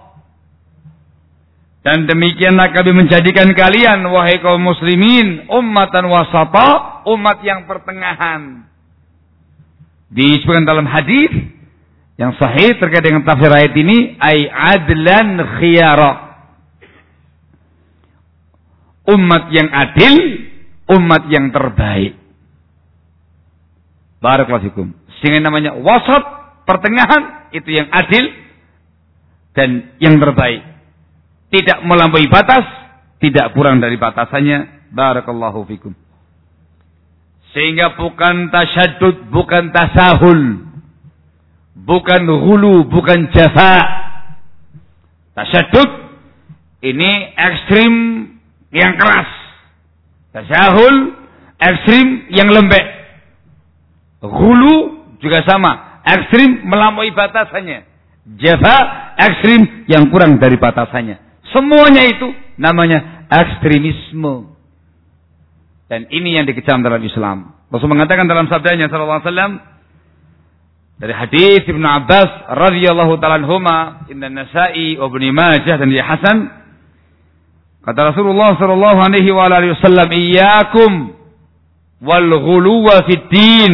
dan demikianlah kami menjadikan kalian wahai kaum muslimin ummatan wasata, umat yang pertengahan. Disebutkan dalam hadis yang sahih terkait dengan tafsir ayat ini ay adlan khiyara. Umat yang adil, umat yang terbaik. Barakallahu. Sehingga namanya wasat, pertengahan itu yang adil dan yang terbaik tidak melampaui batas, tidak kurang dari batasannya. Barakallahu fikum. Sehingga bukan tasyadud, bukan tasahul. Bukan hulu, bukan jafa. Tasyadud ini ekstrim yang keras. Tasahul ekstrim yang lembek. Hulu juga sama, ekstrim melampaui batasannya. Jafa ekstrim yang kurang dari batasannya. Semuanya itu namanya ekstremisme. Dan ini yang dikecam dalam Islam. Rasul mengatakan dalam sabdanya sallallahu alaihi wasallam dari hadis Ibnu Abbas radhiyallahu taala anhuma inna Nasa'i wa Ibnu Majah dan dia Hasan kata Rasulullah sallallahu alaihi wa alihi wasallam iyyakum wal ghuluwa fid din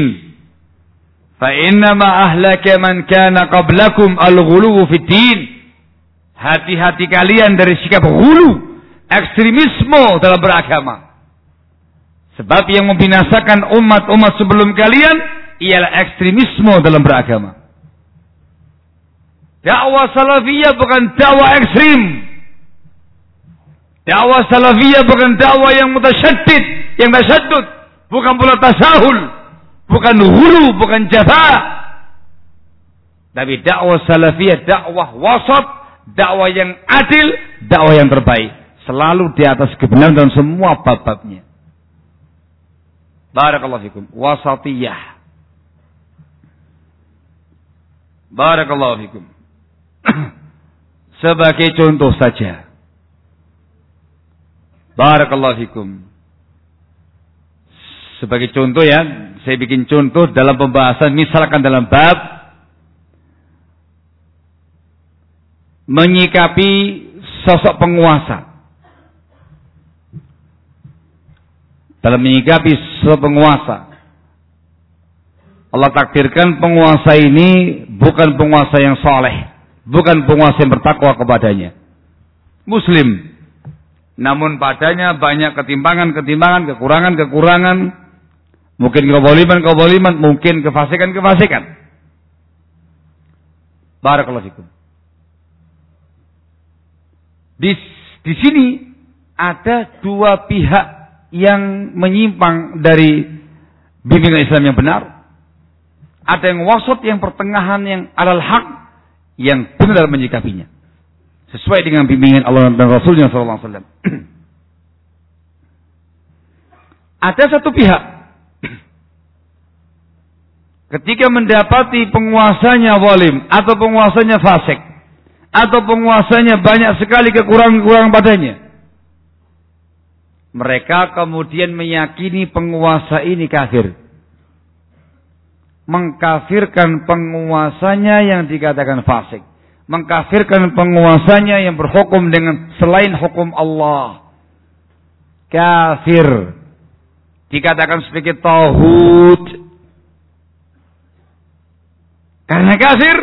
fa inna ma ahlaka man kana qablakum al ghuluwu fid din Hati-hati kalian dari sikap hulu, ekstremisme dalam beragama. Sebab yang membinasakan umat-umat sebelum kalian ialah ekstremisme dalam beragama. Dakwah salafiyah bukan dakwah ekstrim. Dakwah salafiyah bukan dakwah yang mutasyaddid, yang tasyadud, bukan pula tasahul, bukan hulu, bukan jafa. Tapi dakwah salafiyah dakwah wasat dakwah yang adil, dakwah yang terbaik. Selalu di atas kebenaran dan semua bab-babnya. Barakallahu fikum. Wasatiyah. Barakallahu fikum. *clears throat* Sebagai contoh saja. Barakallahu fikum. Sebagai contoh ya, saya bikin contoh dalam pembahasan misalkan dalam bab menyikapi sosok penguasa. Dalam menyikapi sosok penguasa. Allah takdirkan penguasa ini bukan penguasa yang soleh. Bukan penguasa yang bertakwa kepadanya. Muslim. Namun padanya banyak ketimpangan-ketimpangan, kekurangan-kekurangan. Mungkin keboliman-keboliman, mungkin kefasikan-kefasikan. Barakallahu fikum. Di, di sini ada dua pihak yang menyimpang dari bimbingan Islam yang benar. Ada yang wasat, yang pertengahan, yang alal haq, yang benar menyikapinya. Sesuai dengan bimbingan Allah dan Rasulnya SAW. *clears throat* ada satu pihak *clears throat* ketika mendapati penguasanya walim atau penguasanya fasik atau penguasanya banyak sekali kekurangan-kekurangan padanya. Mereka kemudian meyakini penguasa ini kafir. Mengkafirkan penguasanya yang dikatakan fasik. Mengkafirkan penguasanya yang berhukum dengan selain hukum Allah. Kafir. Dikatakan sebagai tauhid. Karena kafir,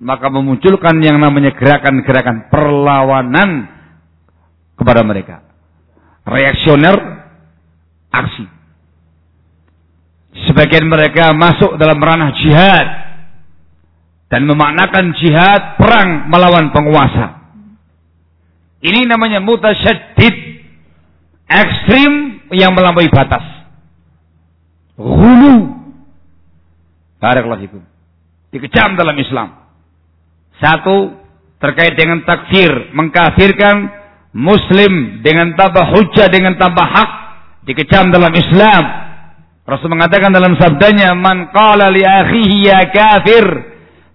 maka memunculkan yang namanya gerakan-gerakan perlawanan kepada mereka. reaksioner, aksi. Sebagian mereka masuk dalam ranah jihad dan memaknakan jihad perang melawan penguasa. Ini namanya mutasyaddid, ekstrim yang melampaui batas. Hulu. Barakallahu fikum. Dikecam dalam Islam. Satu, terkait dengan takfir, mengkafirkan muslim dengan tambah hujah, dengan tambah hak, dikecam dalam Islam. Rasul mengatakan dalam sabdanya, "Man qala li akhihi ya kafir,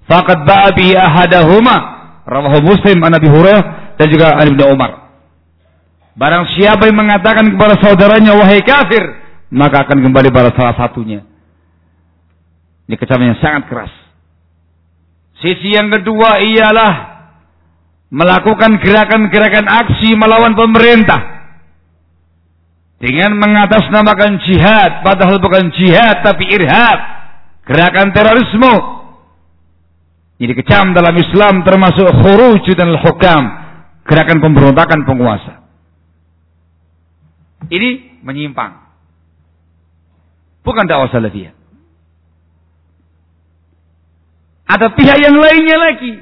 faqad ba'a bi ahadahuma." Rawahu Muslim an Abi Hurairah dan juga an Ibnu Umar. Barang siapa yang mengatakan kepada saudaranya wahai kafir, maka akan kembali pada salah satunya. Ini kecaman sangat keras. Sisi yang kedua ialah melakukan gerakan-gerakan aksi melawan pemerintah dengan mengatasnamakan jihad padahal bukan jihad tapi irhab gerakan terorisme ini dikecam dalam Islam termasuk khuruj dan hukam gerakan pemberontakan penguasa. Ini menyimpang. Bukan dakwah salafiyah. Ada pihak yang lainnya lagi.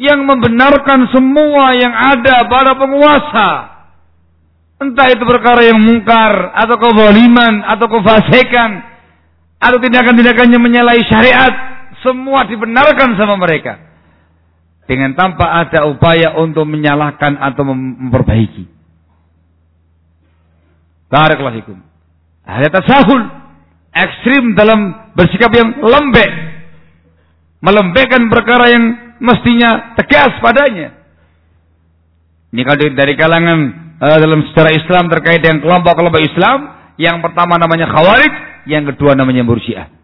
Yang membenarkan semua yang ada pada penguasa. Entah itu perkara yang mungkar atau kezaliman atau kefasikan atau tindakan-tindakannya menyalahi syariat, semua dibenarkan sama mereka. Dengan tanpa ada upaya untuk menyalahkan atau memperbaiki. Barakallahu fikum. Ada tasahul ekstrim dalam bersikap yang lembek melembekkan perkara yang mestinya tegas padanya. Ini kalau dari kalangan uh, dalam sejarah Islam terkait dengan kelompok-kelompok Islam, yang pertama namanya Khawarij, yang kedua namanya Murji'ah.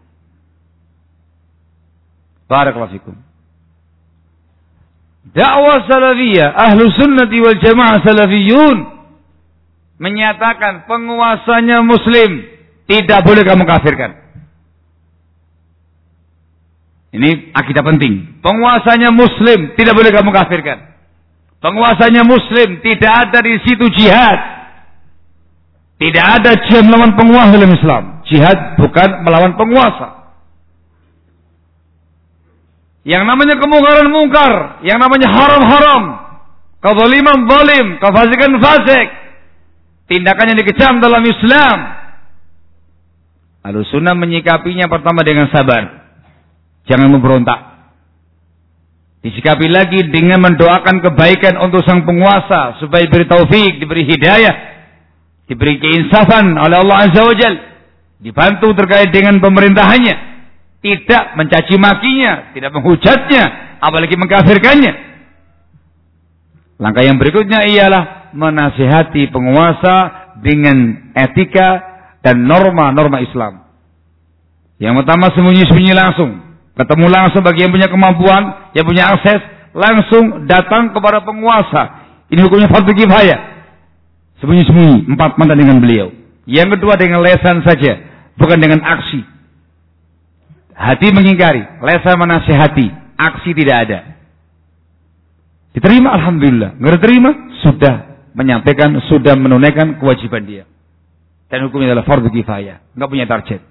Barakallahu fikum. Dakwah salafiyah, ahlu sunnati wal jamaah salafiyun menyatakan penguasanya muslim tidak boleh kamu kafirkan. Ini akidah penting. Penguasanya muslim, tidak boleh kamu kafirkan. Penguasanya muslim, tidak ada di situ jihad. Tidak ada jihad melawan penguasa dalam Islam. Jihad bukan melawan penguasa. Yang namanya kemungkaran mungkar, yang namanya haram-haram, kezaliman zalim, kefasikan fasik. Tindakan yang dikecam dalam Islam. Lalu sunnah menyikapinya pertama dengan sabar. Jangan memberontak. Disikapi lagi dengan mendoakan kebaikan untuk sang penguasa supaya diberi taufik, diberi hidayah, diberi keinsafan oleh Allah Azza wa Jal. Dibantu terkait dengan pemerintahannya. Tidak mencaci makinya, tidak menghujatnya, apalagi mengkafirkannya. Langkah yang berikutnya ialah menasihati penguasa dengan etika dan norma-norma Islam. Yang pertama sembunyi-sembunyi langsung. Ketemu langsung bagi yang punya kemampuan, yang punya akses, langsung datang kepada penguasa. Ini hukumnya fardu kifayah. Sembunyi-sembunyi, empat mata dengan beliau. Yang kedua dengan lesan saja, bukan dengan aksi. Hati mengingkari, lesan menasihati, aksi tidak ada. Diterima Alhamdulillah. Nggak sudah menyampaikan, sudah menunaikan kewajiban dia. Dan hukumnya adalah fardu kifayah. Nggak punya target.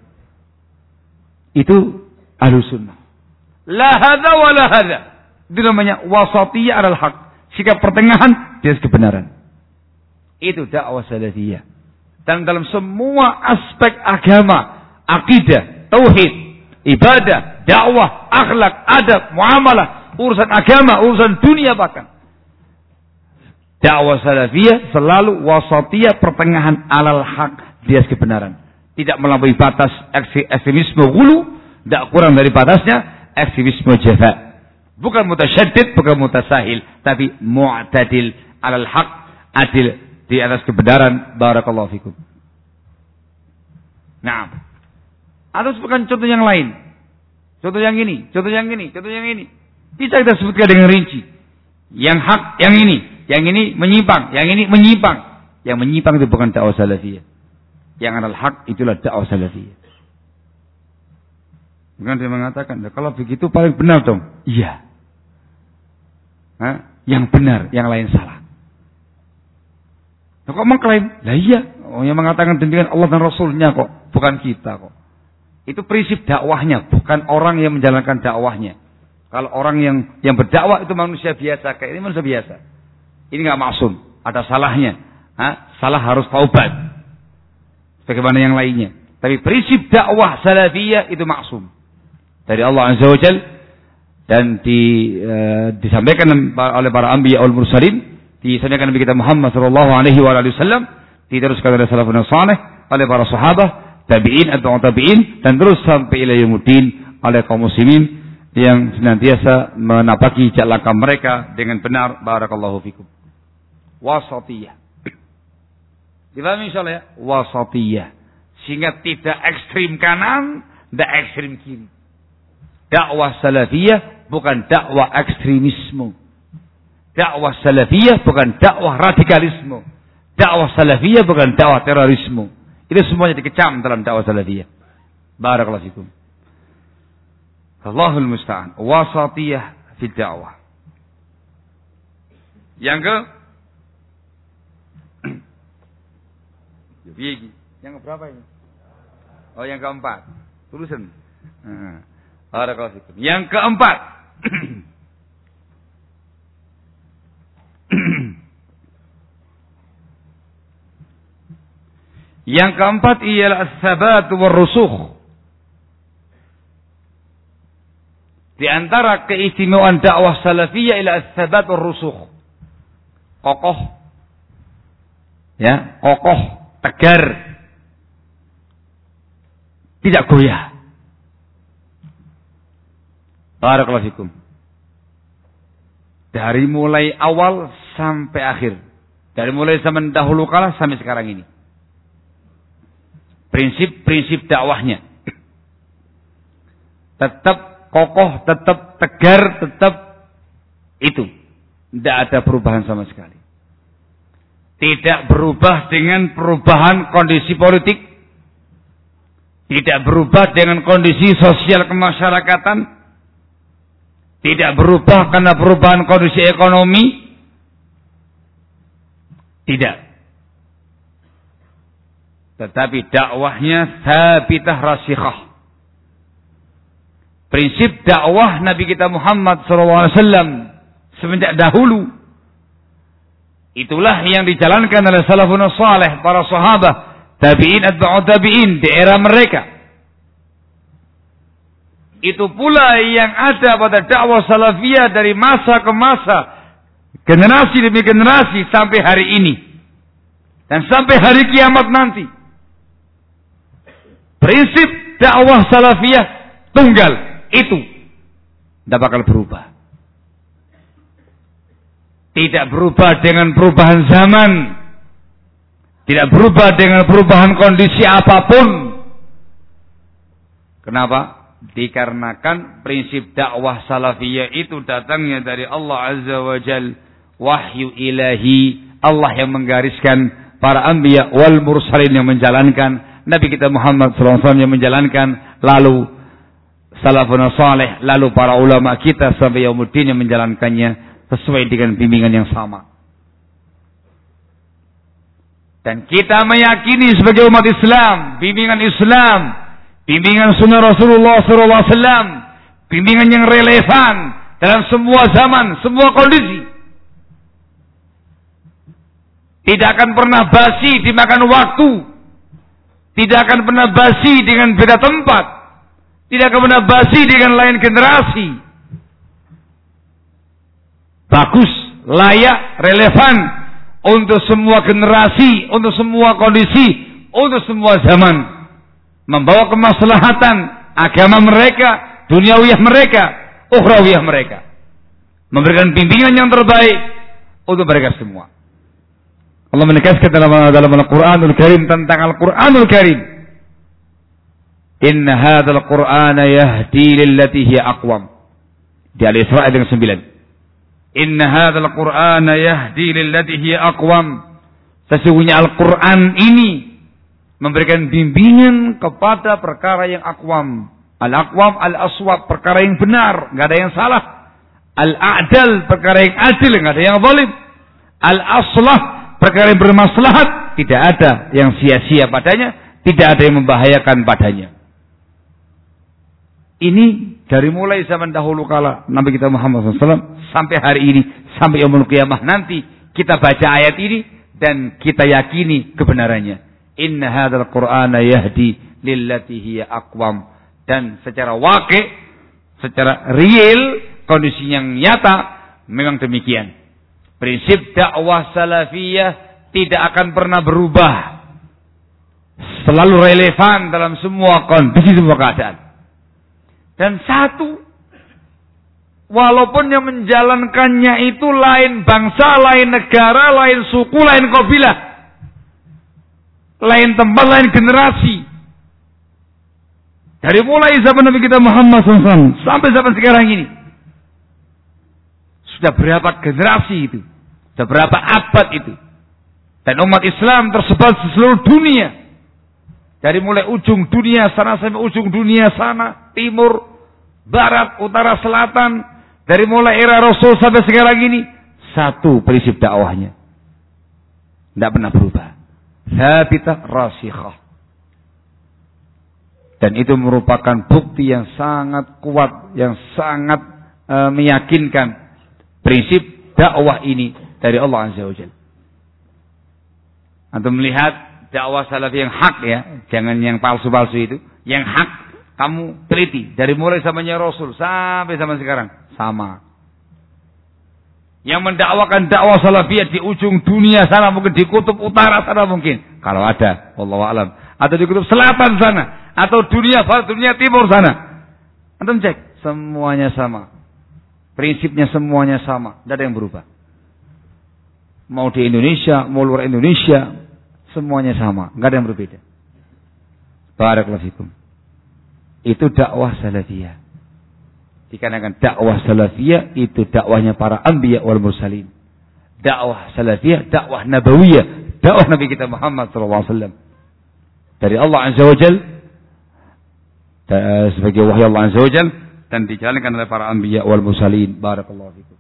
Itu ahlu sunnah. La hadha wa la hadha. Itu namanya wasatiyah adalah hak. Sikap pertengahan di atas kebenaran. Itu dakwah salafiyah. Dan dalam semua aspek agama, akidah, tauhid, ibadah, dakwah, akhlak, adab, muamalah, urusan agama, urusan dunia bahkan. Dakwah salafiyah selalu wasatiyah pertengahan alal hak di atas kebenaran. Tidak melampaui batas ekstremisme gulu tidak kurang dari batasnya aktivisme jaza. Bukan mutasyaddid, bukan mutasahil, tapi mu'tadil alal haq, adil di atas kebenaran. Barakallahu fikum. Nah, atau bukan contoh yang lain. Contoh yang ini, contoh yang ini, contoh yang ini. Bisa kita sebutkan dengan rinci. Yang hak, yang ini. Yang ini menyimpang, yang ini menyimpang. Yang menyimpang itu bukan dakwah salafiyah. Yang adalah hak itulah dakwah salafiyah. Bukan dia mengatakan, kalau begitu paling benar dong. Iya. Hah? Yang benar, yang lain salah. Nah, kok mengklaim? Lah iya, oh, yang mengatakan demikian Allah dan Rasulnya kok, bukan kita kok. Itu prinsip dakwahnya, bukan orang yang menjalankan dakwahnya. Kalau orang yang yang berdakwah itu manusia biasa, kayak ini manusia biasa. Ini nggak maksum, ada salahnya. Hah? Salah harus taubat. Bagaimana yang lainnya. Tapi prinsip dakwah salafiyah itu maksum. Dari Allah Azza wa. Dan di, e, disampaikan oleh para anbiya wal mursalin. Disampaikan Nabi kita Muhammad sallallahu alaihi wasallam. Diteruskan oleh salafun salih. Oleh para sahabat. Tabi'in atau tabi'in. Dan terus sampai ila yumuddin. Oleh kaum muslimin. Yang senantiasa menapaki jalan mereka dengan benar. Barakallahu fikum. Wasatiyah. Dipahami insyaallah ya? Wasatiyah. Sehingga tidak ekstrim kanan, tidak ekstrim kiri. Dakwah salafiyah bukan dakwah ekstremisme. Dakwah salafiyah bukan dakwah radikalisme. Dakwah salafiyah bukan dakwah terorisme. Itu semuanya dikecam dalam dakwah salafiyah. Barakallahu fikum. Allahul musta'an. Wasatiyah fi dakwah. Yang ke *clears throat* Piye Yang berapa ini? Oh, yang keempat. Tulisan. Barakallahu Yang keempat. *clears throat* *clears throat* yang keempat ialah as-sabat war-rusukh. Di antara keistimewaan dakwah salafiyah ialah as-sabat war-rusukh. Kokoh. Ya, kokoh tegar, tidak goyah. Barakallahu fikum. Dari mulai awal sampai akhir. Dari mulai zaman dahulu kala sampai sekarang ini. Prinsip-prinsip dakwahnya. Tetap kokoh, tetap tegar, tetap itu. Tidak ada perubahan sama sekali tidak berubah dengan perubahan kondisi politik, tidak berubah dengan kondisi sosial kemasyarakatan, tidak berubah karena perubahan kondisi ekonomi, tidak. Tetapi dakwahnya sabitah rasikhah. Prinsip dakwah Nabi kita Muhammad SAW semenjak dahulu Itulah yang dijalankan oleh salafun salih, para sahabat, tabi'in atba'u tabi'in di era mereka. Itu pula yang ada pada dakwah salafiyah dari masa ke masa, generasi demi generasi sampai hari ini. Dan sampai hari kiamat nanti. Prinsip dakwah salafiyah tunggal itu tidak bakal berubah. Tidak berubah dengan perubahan zaman. Tidak berubah dengan perubahan kondisi apa pun. Kenapa? Dikarenakan prinsip dakwah salafiyah itu datangnya dari Allah Azza wa Jal. Wahyu ilahi. Allah yang menggariskan para anbiya wal mursalin yang menjalankan. Nabi kita Muhammad SAW yang menjalankan. Lalu salafun salih. Lalu para ulama kita sampai yaumuddin yang menjalankannya sesuai dengan bimbingan yang sama. Dan kita meyakini sebagai umat Islam, bimbingan Islam, bimbingan sunnah Rasulullah SAW, bimbingan yang relevan dalam semua zaman, semua kondisi. Tidak akan pernah basi dimakan waktu. Tidak akan pernah basi dengan beda tempat. Tidak akan pernah basi dengan lain generasi bagus, layak, relevan untuk semua generasi, untuk semua kondisi, untuk semua zaman. Membawa kemaslahatan agama mereka, duniawiyah mereka, ukhrawiyah mereka. Memberikan bimbingan yang terbaik untuk mereka semua. Allah menegaskan dalam dalam Al-Qur'anul Karim tentang Al-Qur'anul Karim. Inna hadzal Qur'ana yahdi lillati hiya aqwam. Di Al-Isra ayat yang 9. Inna hadzal Qur'ana yahdi lillati hiya aqwam. Sesungguhnya Al-Qur'an ini memberikan bimbingan kepada perkara yang akwam. Al-aqwam al-aswab perkara yang benar, enggak ada yang salah. Al-a'dal perkara yang adil, enggak ada yang zalim. Al-aslah perkara yang bermaslahat, tidak ada yang sia-sia padanya, tidak ada yang membahayakan padanya. Ini dari mulai zaman dahulu kala Nabi kita Muhammad SAW sampai hari ini, sampai yaumul kiamah nanti kita baca ayat ini dan kita yakini kebenarannya. Inna hadzal Qur'ana yahdi lillati hiya aqwam dan secara wakil, secara real kondisi yang nyata memang demikian. Prinsip dakwah salafiyah tidak akan pernah berubah. Selalu relevan dalam semua kondisi semua keadaan. Dan satu, walaupun yang menjalankannya itu lain bangsa, lain negara, lain suku, lain kabilah, lain tempat, lain generasi. Dari mulai zaman Nabi kita Muhammad SAW sampai zaman sekarang ini. Sudah berapa generasi itu? Sudah berapa abad itu? Dan umat Islam tersebar di seluruh dunia. Dari mulai ujung dunia sana sampai ujung dunia sana, timur, barat, utara, selatan, dari mulai era Rasul sampai sekarang ini, satu prinsip dakwahnya. Tidak pernah berubah. Sabita rasikhah. Dan itu merupakan bukti yang sangat kuat, yang sangat e, meyakinkan prinsip dakwah ini dari Allah Azza wa Jalla. Antum melihat dakwah salafi yang hak ya, jangan yang palsu-palsu itu. Yang hak kamu teliti dari mulai zamannya Rasul sampai zaman sekarang sama. Yang mendakwakan dakwah salafiyah di ujung dunia sana mungkin di kutub utara sana mungkin kalau ada Allah alam atau di kutub selatan sana atau dunia barat dunia timur sana. Antum cek semuanya sama. Prinsipnya semuanya sama, tidak ada yang berubah. Mau di Indonesia, mau luar Indonesia, Semuanya sama, nggak ada yang berbeda. Barakallahu. Itu dakwah salafiyah. Dikarenakan dakwah salafiyah itu dakwahnya para anbiya wal mursalin. Dakwah salafiyah, dakwah nabawiyah, dakwah Nabi kita Muhammad SAW. Dari Allah Azza wa Jal, sebagai wahyu Allah Azza wa Jal, dan dijalankan oleh para anbiya wal mursalin. Barakallahu fikum.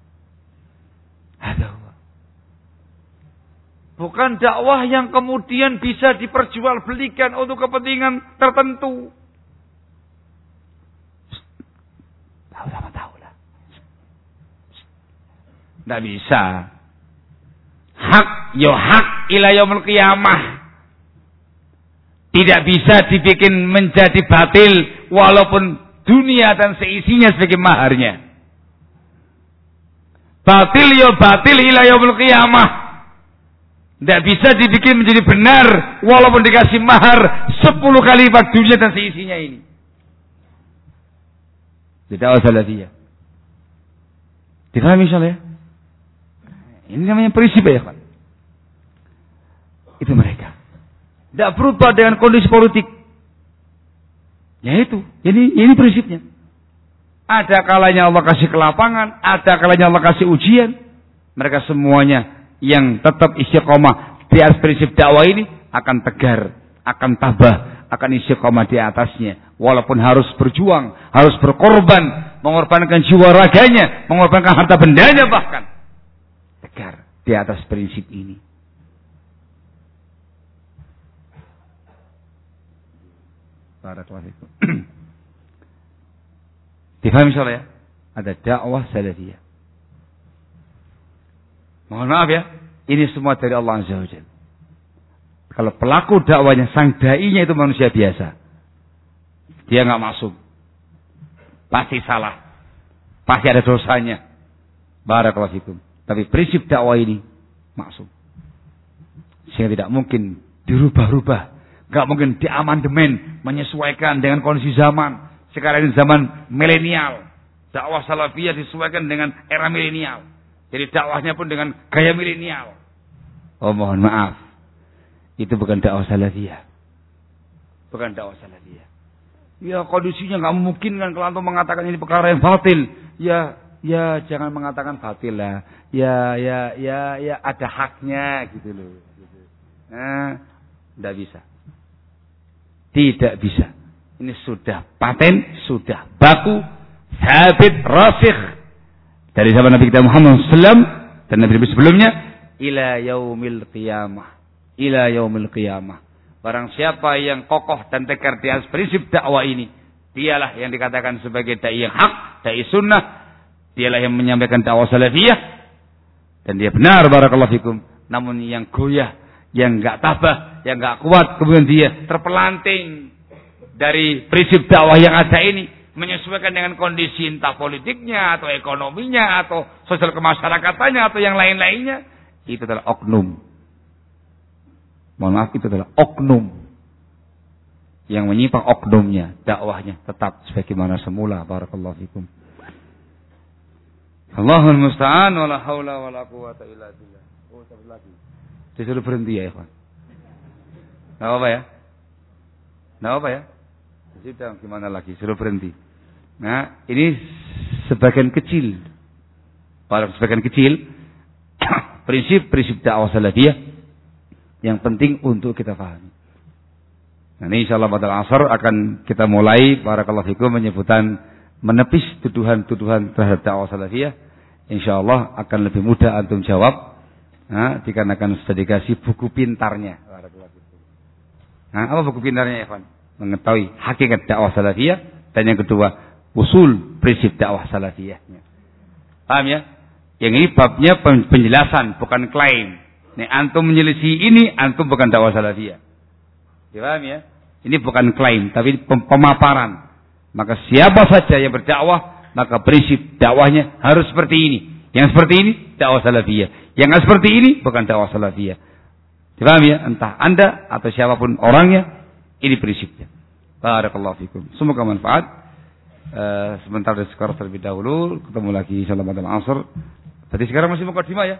Bukan dakwah yang kemudian bisa diperjualbelikan untuk kepentingan tertentu. Tahu sama tahu lah. Tidak bisa. Hak yo hak ila yaumul qiyamah. Tidak bisa dibikin menjadi batil walaupun dunia dan seisinya sebagai maharnya. Batil yo batil ila yaumul qiyamah. Tidak bisa dibikin menjadi benar walaupun dikasih mahar sepuluh kali lipat dunia dan seisinya ini. Tidak dia. Difahami misalnya? Ini namanya prinsip ya kan? Itu mereka. Tidak berubah dengan kondisi politik. Ya itu. Ini, ini prinsipnya. Ada kalanya Allah kasih kelapangan, ada kalanya Allah kasih ujian. Mereka semuanya yang tetap istiqomah di atas prinsip dakwah ini akan tegar, akan tabah, akan istiqomah di atasnya. Walaupun harus berjuang, harus berkorban, mengorbankan jiwa raganya, mengorbankan harta bendanya bahkan. Tegar di atas prinsip ini. Barakallahu *clears throat* Difahami ya? Ada dakwah salafiyah. Mohon maaf ya, ini semua dari Allah Azza wa Kalau pelaku dakwanya sang dai-nya itu manusia biasa. Dia nggak masuk. Pasti salah. Pasti ada dosanya. Barakallahu fikum. Tapi prinsip dakwah ini masuk. Sehingga tidak mungkin dirubah-rubah. Gak mungkin diamandemen, menyesuaikan dengan kondisi zaman. Sekarang ini zaman milenial. Dakwah salafiyah disesuaikan dengan era milenial. Jadi dakwahnya pun dengan gaya milenial. Oh mohon maaf. Itu bukan dakwah salafiyah. Bukan dakwah salafiyah. Ya kondisinya nggak mungkin kan kalau antum mengatakan ini perkara yang batil. Ya ya jangan mengatakan batil lah. Ya ya ya ya ada haknya gitu loh. Gitu. Nah, tidak bisa. Tidak bisa. Ini sudah paten, sudah baku, habit, rasikh dari zaman Nabi kita Muhammad SAW dan Nabi-Nabi sebelumnya ila yaumil qiyamah. Ila yaumil qiyamah. Barang siapa yang kokoh dan tegar di atas prinsip dakwah ini, dialah yang dikatakan sebagai dai yang hak, dai sunnah. Dialah yang menyampaikan dakwah salafiyah dan dia benar barakallahu fikum. Namun yang goyah, yang enggak tabah, yang enggak kuat kemudian dia terpelanting dari prinsip dakwah yang ada ini menyesuaikan dengan kondisi entah politiknya atau ekonominya atau sosial kemasyarakatannya atau yang lain-lainnya itu adalah oknum. Mohon maaf itu adalah oknum yang menyimpang oknumnya dakwahnya tetap sebagaimana semula barakallahu fikum. Allahul musta'an wala haula wala quwata illa billah. Oh, lagi. Disuruh berhenti ya, ikhwan. Enggak apa ya? Enggak apa ya? Sudah gimana lagi? Suruh berhenti. Nah, ini sebagian kecil. Pada sebagian kecil *coughs* prinsip-prinsip dakwah salafiyah yang penting untuk kita pahami. Nah, ini insyaallah pada asar akan kita mulai para fikum menyebutan menepis tuduhan-tuduhan terhadap dakwah salafiyah. Insyaallah akan lebih mudah antum jawab. Nah, dikarenakan sudah dikasih buku pintarnya. Nah, apa buku pintarnya, Evan? Mengetahui hakikat dakwah salafiyah dan yang kedua usul prinsip dakwah salafiyahnya. Paham ya? Yang ini babnya penjelasan, bukan klaim. Nih antum menyelisih ini, antum bukan dakwah salafiyah. Ya, paham ya? Ini bukan klaim, tapi pemaparan. Maka siapa saja yang berdakwah, maka prinsip dakwahnya harus seperti ini. Yang seperti ini, dakwah salafiyah. Yang seperti ini, bukan dakwah salafiyah. Paham ya? Entah Anda atau siapa pun orangnya, ini prinsipnya. Barakallahu fikum. Semoga manfaat. Uh, sebentar dari sekarang terlebih dahulu ketemu lagi insyaallah pada asar. Tadi sekarang masih mukadimah ya?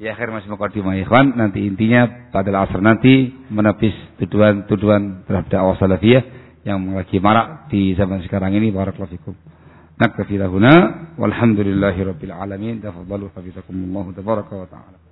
Ya akhir masih mukadimah ya ikhwan. Nanti intinya pada asar nanti menepis tuduhan-tuduhan terhadap dakwah salafiyah yang lagi marak di zaman sekarang ini barakallahu fikum. نكتفي هنا والحمد لله رب العالمين. تفضلوا حفظكم الله تبارك وتعالى.